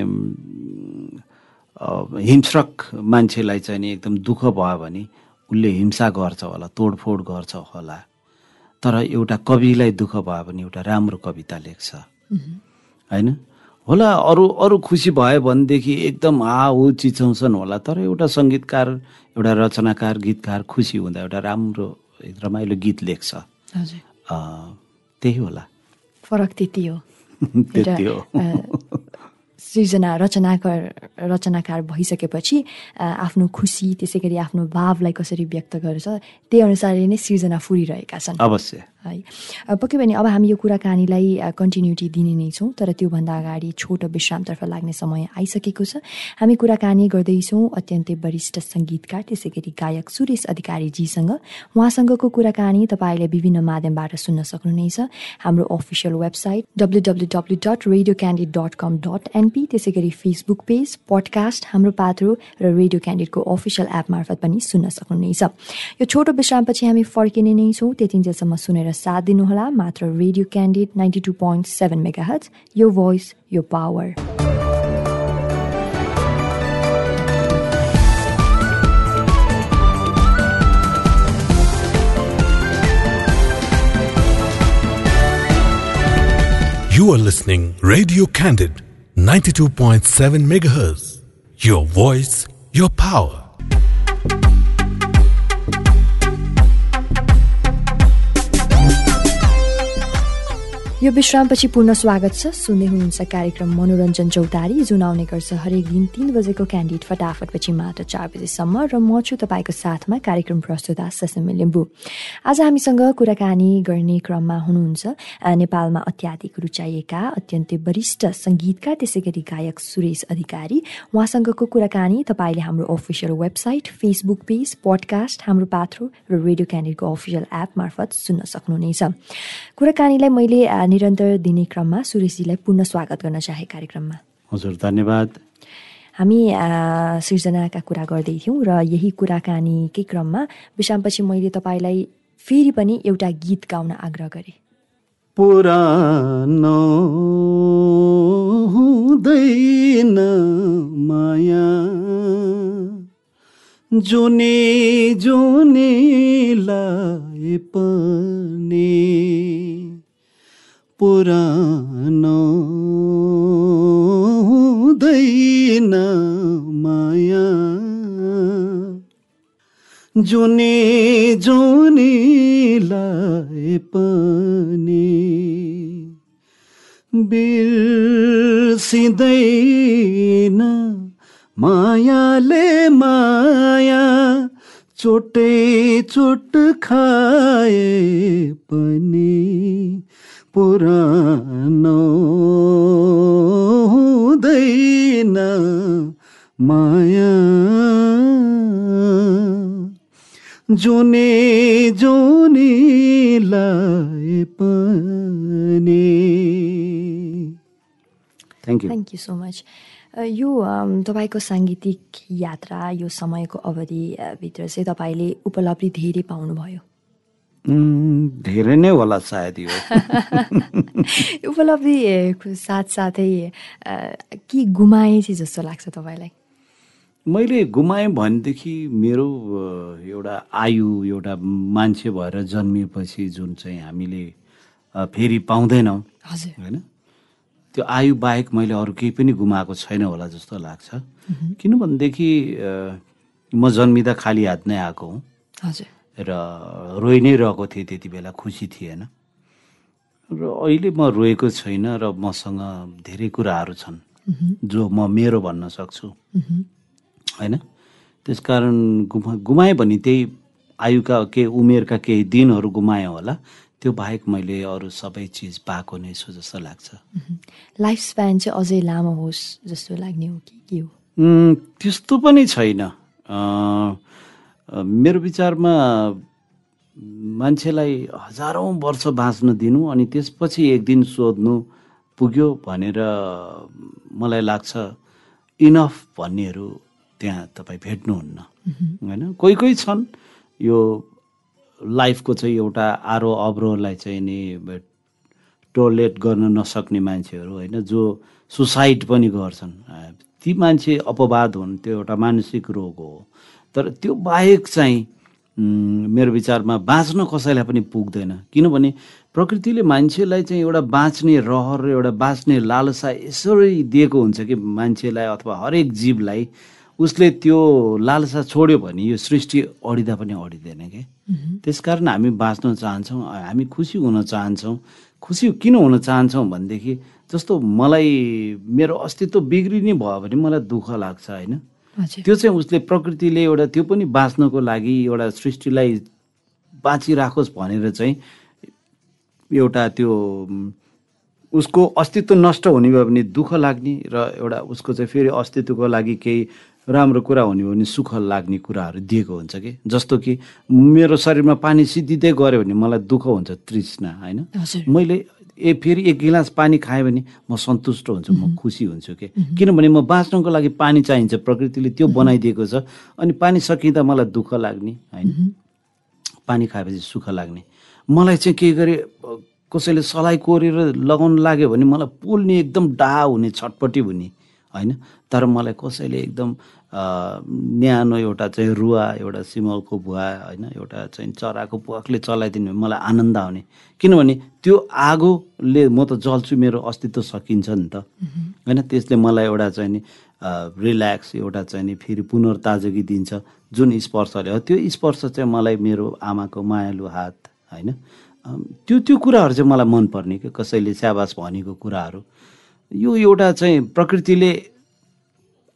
B: हिंस्रक मान्छेलाई चाहिँ नि एकदम दुःख भयो भने उसले हिंसा गर्छ होला तोडफोड गर्छ होला। तर एउटा कविलाई दुःख भयो भने एउटा राम्रो कविता लेख्छ। होइन? होला अरू अरू खुसी भयो भनेदेखि एकदम हा ऊ चिचाउँछन् होला। तर एउटा सङ्गीतकार एउटा रचनाकार गीतकार खुसी हुँदा एउटा राम्रो रमाइलो गीत लेख्छ। त्यही होला।
A: फरक त्यति हो।
B: त्यति हो।
A: सृजना रचनाकार रचनाकार भइसकेपछि आफ्नो खुसी त्यसै गरी आफ्नो भावलाई कसरी व्यक्त गर्छ त्यही अनुसारले नै सृजना फुरिरहेका छन्।
B: अवश्य।
A: है। पक्कै पनि अब हामी यो कुराकानीलाई कन्टिन्युटी दिने नै छौँ तर त्योभन्दा अगाडि छोटो विश्रामतर्फ लाग्ने समय आइसकेको छ। हामी कुराकानी गर्दैछौँ अत्यन्तै वरिष्ठ सङ्गीतकार त्यसै गरी गायक सुरेश अधिकारीजीसँग। उहाँसँगको कुराकानी तपाईँले विभिन्न माध्यमबाट सुन्न सक्नुहुनेछ हाम्रो official website W W W dot radio candid dot com dot NP त्यसै गरी फेसबुक पेज पडकास्ट हाम्रो पात्रो र रेडियो क्यान्डिडको अफिसियल एप मार्फत पनि सुन्न सक्नुहुनेछ यो छोटो विश्रामपछि हामी फर्किने नै छौँ। त्यतिन्जेलसम्म सुनेर साथ दिनुहोला मात्र radio candid ninety two point seven megahertz यो भोइस यो power
C: You are listening Radio Candid 92.7 megahertz. Your voice, your power.
A: यो विश्रामपछि पुनः स्वागत छ। सुन्दै हुनुहुन्छ कार्यक्रम मनोरञ्जन चौतारी। जुन आउने गर्छ हरेक दिन तिन बजेको क्यान्डिड फटाफटपछि मात्र चार बजेसम्म र म छु तपाईँको साथमा कार्यक्रम प्रस्तुता ससमी लिम्बू। आज हामीसँग कुराकानी गर्ने क्रममा हुनुहुन्छ नेपालमा अत्याधिक रुचाइएका अत्यन्तै वरिष्ठ सङ्गीतकार त्यसै गरी गायक सुरेश अधिकारी। उहाँसँगको कुराकानी तपाईँले हाम्रो official website Facebook page podcast हाम्रो पात्रो र रेडियो क्यान्डिडको अफिसियल एप मार्फत सुन्न सक्नुहुनेछ। कुराकानीलाई मैले निरन्तर दिने क्रममा सुरेशजीलाई पुनः स्वागत गर्न चाहे कार्यक्रममा।
B: हजुर धन्यवाद।
A: हामी सृजनाका कुरा गर्दै थियौँ र यही कुराकानीकै क्रममा विश्रामपछि मैले तपाईँलाई फेरि पनि एउटा गीत गाउन आग्रह गरेँ।
B: पुरानो हुँदैन माया जुनी जुनीलाई पनि। पुरानो हुँदैन माया। जुनी जुनीलाई पनि बिर्सिँदैन मायाले माया चोटै चोट खाए पनि पुरानो हुँदैन माया। जुने जुनीलाई पनि। Thank you
A: thank you so much यो तपाईँको साङ्गीतिक यात्रा यो समयको अवधि अ, भित्र चाहिँ तपाईँले उपलब्धि धेरै पाउनुभयो।
B: धेरै नै होला सायद यो।
A: उपलब्धिको साथसाथै के गुमाएँ चाहिँ जस्तो लाग्छ तपाईँलाई?
B: मैले गुमाएँ भनेदेखि मेरो एउटा आयु एउटा मान्छे भएर जन्मिएपछि जुन चाहिँ हामीले फेरि पाउँदैनौँ होइन? त्यो आयु बाहेक मैले अरू केही पनि गुमाएको छैन होला जस्तो लाग्छ। किनभनेदेखि म जन्मिँदा खाली हात नै आएको हुँ।
A: हजुर।
B: र रोइ नै रहेको थिएँ त्यति बेला खुसी थिएन र अहिले म रोएको छैन र मसँग धेरै कुराहरू छन् जो म मेरो भन्न सक्छु। होइन? त्यसकारण गुमा गुमाएँ भने त्यही आयुका केही उमेरका केही दिनहरू गुमाएँ होला। त्यो बाहेक मैले अरू सबै चिज पाएको नै छु जस्तो लाग्छ।
A: लाइफ स्प्यान चाहिँ अझै लामो होस् जस्तो लाग्ने हो कि के हो?
B: त्यस्तो पनि छैन। मेरो विचारमा मान्छेलाई हजारौँ वर्ष बाँच्न दिनु अनि त्यसपछि एक दिन सोध्नु पुग्यो भनेर मलाई लाग्छ इनफ भन्नेहरू त्यहाँ तपाईँ भेट्नुहुन्न। होइन? कोही कोही छन्। यो लाइफको चाहिँ एउटा आरो अवरोहलाई चाहिँ नि टोलेट गर्न नसक्ने मान्छेहरू होइन? जो सुसाइड पनि गर्छन्। ती मान्छे अपवाद हुन् त्यो एउटा मानसिक रोग हो। तर त्यो बाहेक चाहिँ मेरो विचारमा बाँच्न कसैलाई पनि पुग्दैन। किनभने प्रकृतिले मान्छेलाई चाहिँ एउटा बाँच्ने रहर एउटा बाँच्ने लालसा यसरी दिएको हुन्छ कि मान्छेलाई अथवा हरेक जीवलाई। उसले त्यो लालसा छोड्यो भने यो सृष्टि अडिँदा पनि अडिँदैन के? त्यसकारण हामी बाँच्न चाहन्छौँ हामी खुसी हुन चाहन्छौँ। खुसी किन हुन चाहन्छौँ भनेदेखि जस्तो मलाई मेरो अस्तित्व बिग्रिने भयो भने मलाई दुःख लाग्छ होइन? त्यो चाहिँ उसले प्रकृतिले एउटा त्यो पनि बाँच्नको लागि एउटा सृष्टिलाई बाँचिराखोस् भनेर चाहिँ एउटा त्यो उसको अस्तित्व नष्ट हुने भयो भने दुःख लाग्ने र एउटा उसको चाहिँ फेरि अस्तित्वको लागि केही राम्रो कुरा हुने हो भने सुख लाग्ने कुराहरू दिएको हुन्छ कि? जस्तो कि मेरो शरीरमा पानी सिद्धिँदै गऱ्यो भने मलाई दुःख हुन्छ तृष्णा होइन? मैले ए फेरि एक गिलास पानी खाएँ भने म सन्तुष्ट हुन्छु म खुसी हुन्छु कि? किनभने म बाँच्नको लागि पानी चाहिन्छ प्रकृतिले त्यो बनाइदिएको छ। अनि पानी सकिँदा मलाई दुःख लाग्ने होइन? पानी खाएपछि सुख लाग्ने। मलाई चाहिँ के गरे कसैले सलाई कोरेर लगाउन लाग्यो भने मलाई पोल्ने एकदम डाहा हुने छटपट्टि हुने होइन? तर मलाई कसैले एकदम न्यानो एउटा चाहिँ रुवा एउटा सिमलको भुवा होइन एउटा चाहिँ चराको प्वाखले चलाइदिनु मलाई आनन्द आउने। किनभने त्यो आगोले म त जल्छु मेरो अस्तित्व सकिन्छ नि त। होइन त्यसले मलाई एउटा चाहिँ नि रिल्याक्स एउटा चाहिँ नि फेरि पुनर्ताजगी दिन्छ। जुन स्पर्शले हो त्यो स्पर्श चाहिँ मलाई मेरो आमाको मायालु हात होइन। त्यो त्यो कुराहरू चाहिँ मलाई मनपर्ने कि कसैले स्याबास भनेको कुराहरू। यो एउटा चाहिँ प्रकृतिले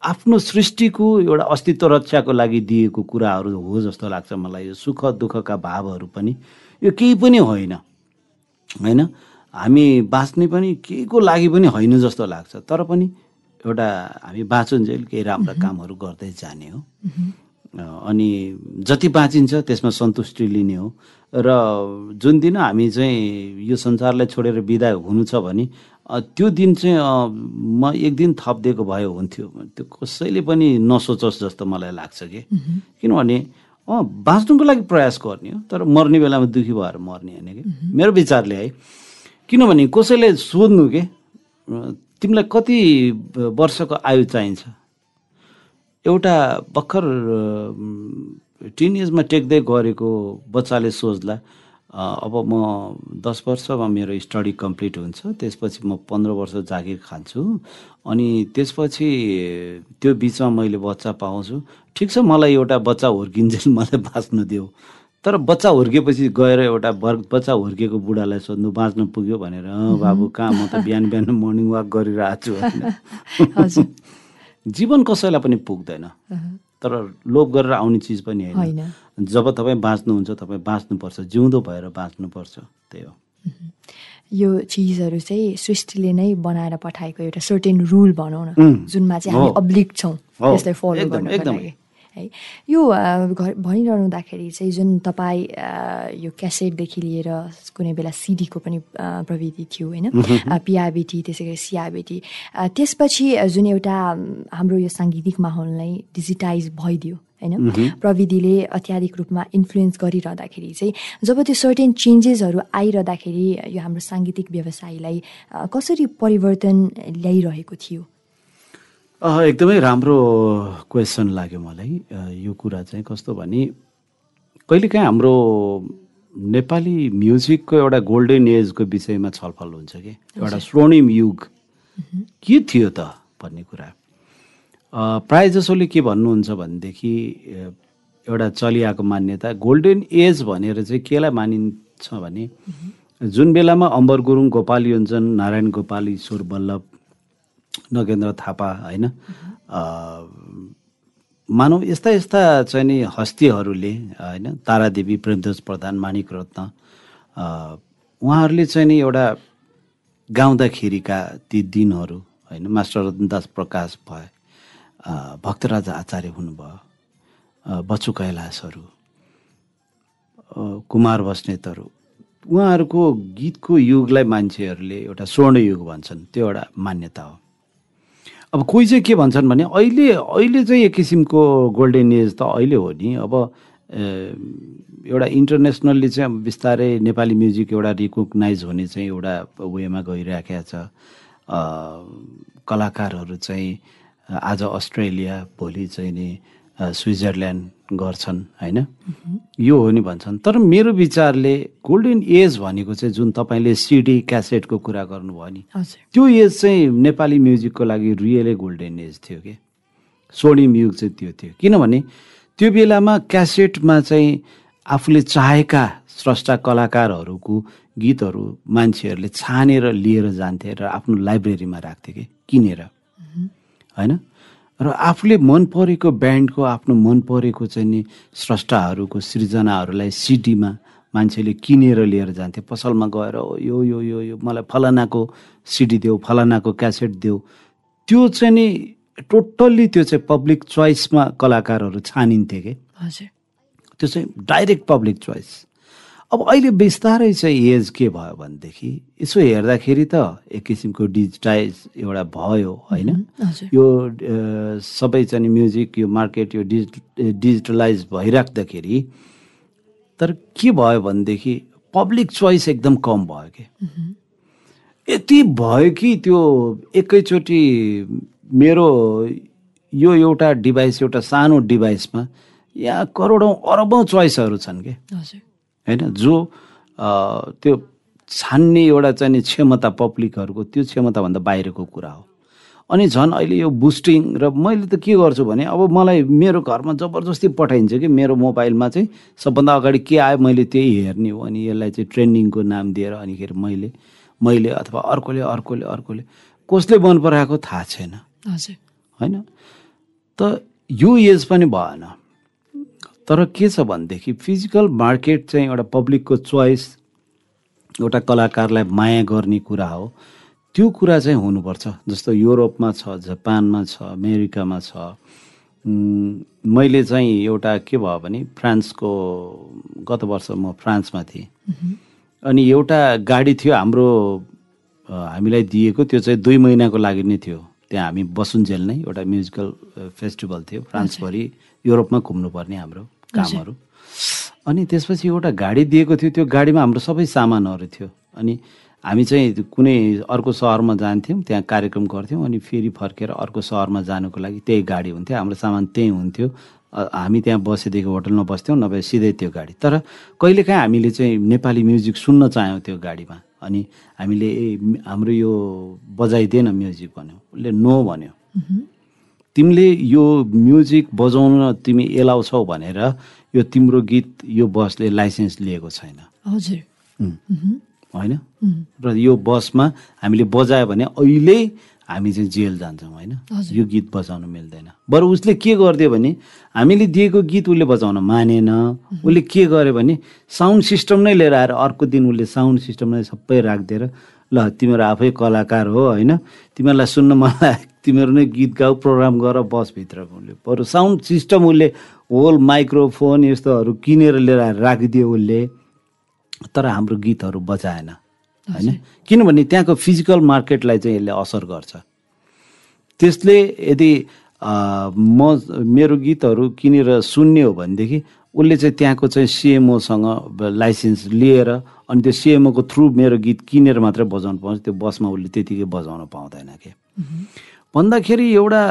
B: आफ्नो सृष्टिको एउटा अस्तित्व रक्षाको लागि दिएको कुराहरू हो जस्तो लाग्छ मलाई। यो सुख दुःखका भावहरू पनि। यो केही पनि होइन। होइन? हामी बाँच्ने पनि केहीको लागि पनि होइन जस्तो लाग्छ। तर पनि एउटा हामी बाँचुन्जेल केही राम्रा कामहरू गर्दै जाने हो। अनि जति बाँचिन्छ त्यसमा सन्तुष्टि लिने हो। र जुन दिन हामी चाहिँ यो संसारलाई छोडेर बिदा हुनु छ भने त्यो दिन चाहिँ म एक दिन थपिदिएको भयो हुन्थ्यो। त्यो कसैले पनि नसोचोस् जस्तो मलाई लाग्छ कि। किनभने अँ बाँच्नुको लागि प्रयास गर्ने हो तर मर्ने बेलामा दुःखी भएर मर्ने होइन कि। मेरो विचारले है किनभने कसैले सोध्नु के तिमीलाई कति वर्षको आयु चाहिन्छ? एउटा भर्खर टिन एजमा टेक्दै गरेको बच्चाले सोच्ला अब म दस वर्षमा मेरो स्टडी कम्प्लिट हुन्छ त्यसपछि म पन्ध्र वर्ष जागिर खान्छु। अनि त्यसपछि त्यो बिचमा मैले बच्चा पाउँछु। ठिक छ मलाई एउटा बच्चा हुर्किन्जेल मलाई बाँच्नु देऊ तर बच्चा हुर्केपछि गएर एउटा बर बच्चा हुर्केको बुढालाई सोध्नु बाँच्नु पुग्यो? भनेर "अँ, बाबु कहाँ? म त बिहान बिहान मर्निङ वाक गरिरहेको छु। जीवन कसैलाई पनि पुग्दैन। तर लोभ गरेर आउने चिज पनि होइन। जब तपाईँ बाँच्नुहुन्छ तपाईँ बाँच्नुपर्छ जिउँदो भएर बाँच्नुपर्छ त्यही हो।
A: यो चिजहरू चाहिँ सृष्टिले नै बनाएर पठाएको एउटा सर्टेन रुल भनौँ न जुनमा चाहिँ हामी। अब्लिक छौँ त्यसलाई फलो गर्नको
B: एकदमै।
A: है। यो घर- भनिरहँदाखेरि चाहिँ जुन तपाईँ यो क्यासेटदेखि लिएर कुनै बेला सिडीको पनि प्रविधि थियो होइन? पिआबिटी त्यसै गरी सिआबिटी अ, त्यसपछि जुन एउटा हाम्रो यो साङ्गीतिक माहौललाई डिजिटाइज भइदियो होइन? प्रविधिले अत्याधिक रूपमा इन्फ्लुएन्स गरिरहँदाखेरि चाहिँ जब त्यो सर्टेन चेन्जेसहरू आइरहँदाखेरि यो हाम्रो साङ्गीतिक व्यवसायलाई कसरी परिवर्तन ल्याइरहेको थियो?
B: एकदमै राम्रो क्वेसन लाग्यो मलाई। यो कुरा चाहिँ कस्तो भने कहिलेकाहीँ हाम्रो नेपाली म्युजिकको एउटा गोल्डन एजको विषयमा छलफल हुन्छ कि? एउटा स्वर्णिम युग। के थियो त भन्ने कुरा? प्राय जसोले के भन्नुहुन्छ भनेदेखि एउटा चलिआएको मान्यता गोल्डन एज भनेर चाहिँ केलाई मानिन्छ भने जुन बेलामा अम्बर गुरुङ गोपाल योन्जन नारायण गोपाल ईश्वर बल्लभ नगेन्द्र थापा होइन? मानव यस्ता यस्ता चाहिँ नि हस्तीहरूले होइन तारादेवी प्रेमध्वज प्रधान माणिक रत्न उहाँहरूले चाहिँ नि एउटा गाउँदाखेरिका ती दिनहरू होइन मास्टर रतनदास प्रकाश भए भक्तराज आचार्य हुनुभयो बच्चु कैलाशहरू कुमार बस्नेतहरू उहाँहरूको गीतको युगलाई मान्छेहरूले एउटा स्वर्ण युग भन्छन् त्यो एउटा मान्यता हो। अब कोही चाहिँ के भन्छन् भने अहिले अहिले चाहिँ एक किसिमको गोल्डन एज त अहिले हो नि। अब एउटा इन्टरनेसनल्ली चाहिँ अब बिस्तारै नेपाली म्युजिक एउटा रिकगनाइज हुने चाहिँ एउटा वेमा गइरहेको छ। कलाकारहरू चाहिँ आज अस्ट्रेलिया भोलि चाहिँ नि स्विजरल्यान्ड गर्छन् होइन? यो हो नि भन्छन्। तर मेरो विचारले गोल्डन एज भनेको चाहिँ जुन तपाईँले सिडी क्यासेटको कुरा गर्नुभयो नि त्यो एज चाहिँ नेपाली म्युजिकको लागि रियलै गोल्डन एज थियो कि? स्वर्णिम युग चाहिँ त्यो थियो। किनभने त्यो बेलामा क्यासेटमा चाहिँ आफूले चाहेका स्रष्टा कलाकारहरूको गीतहरू मान्छेहरूले छानेर लिएर जान्थे र आफ्नो लाइब्रेरीमा राख्थे कि? किनेर। होइन? र आफूले मन परेको ब्यान्डको आफ्नो मन परेको चाहिँ नि स्रष्टाहरूको सृजनाहरूलाई सिडीमा मान्छेले किनेर लिएर जान्थे। पसलमा गएर यो यो यो यो मलाई फलानाको सिडी देऊ फलानाको क्यासेट देऊ। त्यो चाहिँ नि टोटल्ली त्यो चाहिँ पब्लिक चोइसमा कलाकारहरू छानिन्थे कि?
A: हजुर।
B: त्यो चाहिँ डाइरेक्ट पब्लिक चोइस। अब अहिले बिस्तारै चाहिँ एज के भयो भनेदेखि यसो हेर्दाखेरि त एक किसिमको डिजिटाइज एउटा भयो होइन? यो सबै चाहिँ म्युजिक यो मार्केट यो डिजिट डिजिटलाइज भइराख्दाखेरि तर के भयो भनेदेखि पब्लिक चोइस एकदम कम भयो कि? यति भयो कि त्यो एकैचोटि मेरो यो एउटा डिभाइस एउटा सानो डिभाइसमा यहाँ करोडौँ अरबौँ चोइसहरू छन् कि?
A: हजुर।
B: होइन? जो त्यो छान्ने एउटा चाहिँ क्षमता पब्लिकहरूको त्यो क्षमताभन्दा बाहिरको कुरा हो। अनि झन् अहिले यो बुस्टिङ र मैले त के गर्छु भने अब मलाई मेरो घरमा जबरजस्ती पठाइन्छ कि मेरो मोबाइलमा चाहिँ सबभन्दा अगाडि के आयो मैले त्यही हेर्ने हो अनि यसलाई चाहिँ ट्रेन्डिङको नाम दिएर अनिखेरि मैले मैले अथवा अर्कोले अर्कोले अर्कोले कसले मन पराएको थाहा छैन।
A: हजुर।
B: होइन? त यो एज पनि भएन। तर के छ भनेदेखि फिजिकल मार्केट चाहिँ एउटा पब्लिकको चोइस एउटा कलाकारलाई माया गर्ने कुरा हो। त्यो कुरा चाहिँ हुनुपर्छ। जस्तो युरोपमा छ जापानमा छ अमेरिकामा छ। मैले चाहिँ एउटा के भयो भने फ्रान्सको गत वर्ष म फ्रान्समा थिएँ। अनि एउटा गाडी थियो हाम्रो हामीलाई दिएको। त्यो चाहिँ दुई महिनाको लागि नै थियो। त्यहाँ हामी बसुन्जेल नै एउटा म्युजिकल फेस्टिभल थियो। फ्रान्सभरि युरोपमा घुम्नुपर्ने हाम्रो। कामहरू। अनि त्यसपछि एउटा गाडी दिएको थियो त्यो गाडीमा हाम्रो सबै सामानहरू थियो। अनि हामी चाहिँ कुनै अर्को सहरमा जान्थ्यौँ त्यहाँ कार्यक्रम गर्थ्यौँ अनि फेरि फर्केर अर्को सहरमा जानुको लागि त्यही गाडी हुन्थ्यो हाम्रो सामान त्यहीँ हुन्थ्यो। हामी त्यहाँ बसेदेखि होटलमा बस्थ्यौँ नभए सिधै त्यो गाडी। तर कहिलेकाहीँ हामीले चाहिँ नेपाली म्युजिक सुन्न चाह्यौँ त्यो गाडीमा। अनि हामीले ए हाम्रो यो बजाइदिएन म्युजिक भन्यो उसले नो भन्यो। तिमीले यो म्युजिक बजाउन तिमी एलाउँछौ भनेर यो तिम्रो गीत यो बसले लाइसेन्स लिएको छैन।
A: हजुर.
B: होइन? र यो बसमा हामीले बजायो भने अहिले हामी चाहिँ जेल जान्छौँ होइन। यो गीत बजाउन मिल्दैन। बरु उसले के गरिदियो भने हामीले दिएको गीत उसले बजाउन मानेन। उसले के गर्यो भने साउन्ड सिस्टम नै लिएर आएर अर्को दिन उसले साउन्ड सिस्टम नै सबै राखिदिएर ल तिमीहरू आफै कलाकार हो होइन? तिमीहरूलाई सुन्न मलाई तिमीहरू नै गीत गाऊ प्रोग्राम गर बसभित्र उसले बरु साउन्ड सिस्टम उसले होल माइक्रोफोन यस्तोहरू किनेर लिएर राखिदियो उसले तर हाम्रो गीतहरू बजाएन होइन? किनभने त्यहाँको फिजिकल मार्केटलाई चाहिँ यसले असर गर्छ। त्यसले यदि म मेरो गीतहरू किनेर सुन्ने हो भनेदेखि उसले चाहिँ त्यहाँको चाहिँ सिएमओसँग लाइसेन्स लिएर अनि त्यो सिएमओको थ्रु मेरो गीत किनेर मात्रै बजाउनु पाउँछ त्यो बसमा उसले त्यतिकै बजाउन पाउँदैन कि? भन्दाखेरि एउटा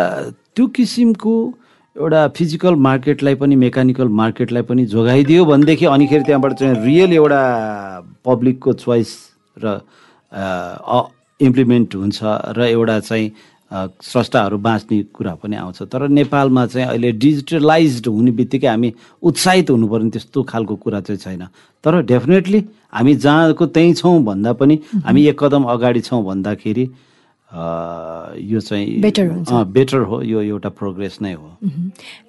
B: त्यो किसिमको एउटा फिजिकल मार्केटलाई पनि मेकानिकल मार्केटलाई पनि जोगाइदियो भनेदेखि अनिखेरि त्यहाँबाट चाहिँ रियल एउटा पब्लिकको चोइस र इम्प्लिमेन्ट हुन्छ र एउटा चाहिँ स्रष्टाहरू बाँच्ने कुरा पनि आउँछ। तर नेपालमा चाहिँ अहिले डिजिटलाइज्ड हुने बित्तिकै हामी उत्साहित हुनुपर्ने त्यस्तो खालको कुरा चाहिँ छैन। तर डेफिनेटली हामी जहाँको त्यहीँ छौँ भन्दा पनि हामी एक कदम अगाडि छौँ भन्दाखेरि यो चाहिँ
A: Better हुन्छ।
B: बेटर हो यो एउटा प्रोग्रेस नै हो।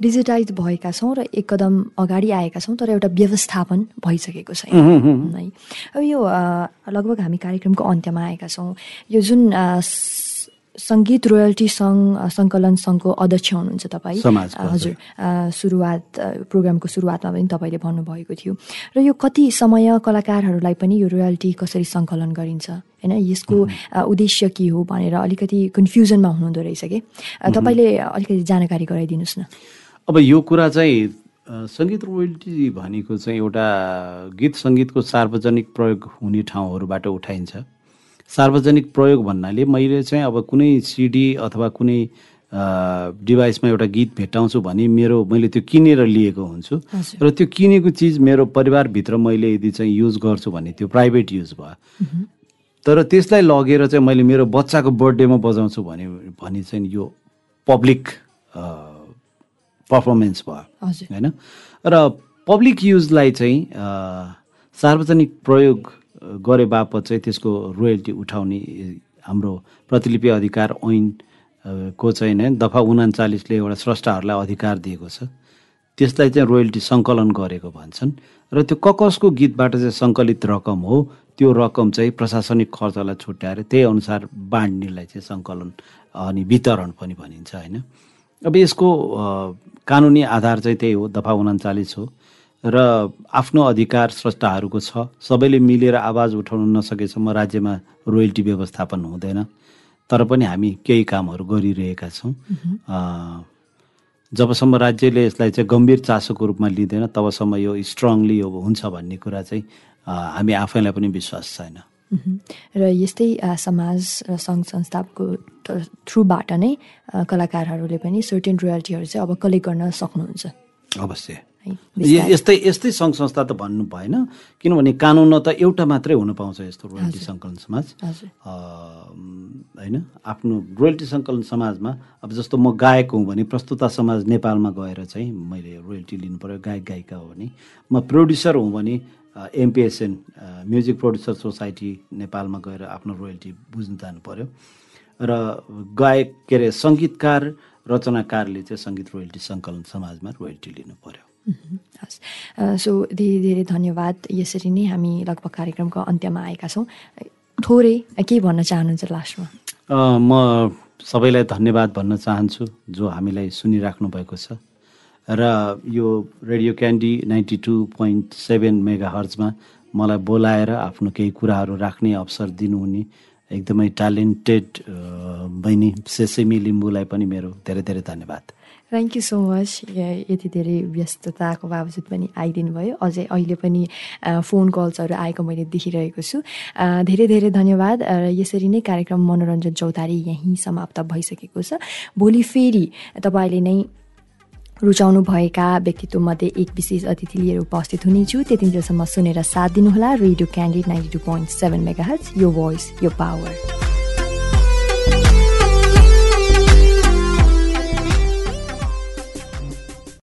A: डिजिटाइज भएका छौँ र एक कदम अगाडि आएका छौँ तर एउटा व्यवस्थापन भइसकेको छैन। है। अब यो लगभग हामी कार्यक्रमको अन्त्यमा आएका छौँ। यो जुन सङ्गीत रोयल्टी सङ्घ सङ्कलन सङ्घको अध्यक्ष हुनुहुन्छ तपाईँ। हजुर। सुरुवात प्रोग्रामको सुरुवातमा पनि तपाईँले भन्नुभएको थियो। र यो कति समय कलाकारहरूलाई पनि यो रोयल्टी कसरी सङ्कलन गरिन्छ? होइन यसको उद्देश्य के हो भनेर अलिकति कन्फ्युजनमा हुनुहुँदो रहेछ कि? तपाईँले अलिकति जानकारी गराइदिनुहोस् न।
B: अब यो कुरा चाहिँ सङ्गीत रोयल्टी भनेको चाहिँ एउटा गीत सङ्गीतको सार्वजनिक प्रयोग हुने ठाउँहरूबाट उठाइन्छ। सार्वजनिक प्रयोग भन्नाले मैले चाहिँ अब कुनै सिडी अथवा कुनै डिभाइसमा एउटा गीत भेट्टाउँछु भने मेरो मैले त्यो किनेर लिएको हुन्छु। र त्यो किनेको चिज मेरो परिवारभित्र मैले यदि चाहिँ युज गर्छु भने त्यो प्राइभेट युज भयो। तर त्यसलाई लगेर चाहिँ मैले मेरो बच्चाको बर्थडेमा बजाउँछु भने भने चाहिँ यो पब्लिक पर्फर्मेन्स भयो। होइन? र पब्लिक युजलाई चाहिँ सार्वजनिक प्रयोग गरे बापत चाहिँ त्यसको रोयल्टी उठाउने हाम्रो प्रतिलिपि अधिकार ऐन अ, को चाहिँ नै दफा उनाचालिसले एउटा स्रष्टाहरूलाई अधिकार दिएको छ। त्यसलाई चाहिँ रोयल्टी सङ्कलन गरेको भन्छन्। र त्यो ककसको गीतबाट चाहिँ सङ्कलित रकम हो त्यो रकम चाहिँ प्रशासनिक खर्चलाई छुट्याएर त्यही अनुसार बाँड्नेलाई चाहिँ सङ्कलन अनि वितरण पनि भनिन्छ होइन। अब यसको कानुनी आधार चाहिँ त्यही हो दफा उनाचालिस हो। र आफ्नो अधिकार स्रष्टाहरूको छ। सबैले मिलेर आवाज उठाउन नसकेसम्म राज्यमा रोयल्टी व्यवस्थापन हुँदैन। तर पनि हामी केही कामहरू गरिरहेका छौँ। जबसम्म राज्यले यसलाई चाहिँ गम्भीर चासोको रूपमा लिँदैन तबसम्म यो स्ट्रङली यो हुन्छ भन्ने कुरा चाहिँ हामी आफैलाई पनि विश्वास छैन।
A: र यस्तै समाज र सङ्घ संस्थाको थ्रुबाट नै कलाकारहरूले पनि सर्टेन रोयल्टीहरू चाहिँ अब कलेक्ट गर्न सक्नुहुन्छ।
B: अवश्य। यस्तै यस्तै सङ्घ संस्था त भन्नु भएन किनभने कानुनमा त एउटा मात्रै हुन पाउँछ यस्तो रोयल्टी सङ्कलन समाज। होइन आफ्नो रोयल्टी सङ्कलन समाजमा अब जस्तो म गायक हुँ भने प्रस्तुता समाज नेपालमा गएर चाहिँ मैले रोयल्टी लिनु पऱ्यो गायक गायिका हो भने। म प्रड्युसर हुँ भने एमपिएसएन म्युजिक प्रड्युसर सोसाइटी नेपालमा गएर आफ्नो रोयल्टी बुझ्नु जानु पऱ्यो र गायक के अरे सङ्गीतकार रचनाकारले चाहिँ सङ्गीत रोयल्टी सङ्कलन समाजमा रोयल्टी लिनु पऱ्यो।
A: हस् अ, सो धेरै धेरै धन्यवाद यसरी नै हामी लगभग कार्यक्रमको अन्त्यमा आएका छौँ। थोरै के भन्न चाहनुहुन्छ लास्टमा?
B: म सबैलाई धन्यवाद भन्न चाहन्छु जो हामीलाई सुनिराख्नु भएको छ। र यो radio candid ninety two point seven mega हर्जमा मलाई बोलाएर आफ्नो केही कुराहरू राख्ने अवसर दिनुहुने एकदमै ट्यालेन्टेड बहिनी सेसेमी लिम्बूलाई पनि मेरो धेरै धेरै धन्यवाद।
A: थ्याङ्क यू सो मच यति धेरै व्यस्तताको बावजुद पनि आइदिनु भयो। अझै अहिले पनि फोन कल्सहरू आएको मैले देखिरहेको छु। धेरै धेरै धन्यवाद। र यसरी नै कार्यक्रम मनोरञ्जन चौतारी यहीँ समाप्त भइसकेको छ। भोलि फेरि तपाईँले नै रुचाउनु भएका व्यक्तित्वमध्ये एक विशेष अतिथि लिएर उपस्थित हुनेछु। त्यतिन्जेलसम्म सुनेर साथ दिनुहोला। Radio candid ninety two point seven mega यो भोइस यो पावर।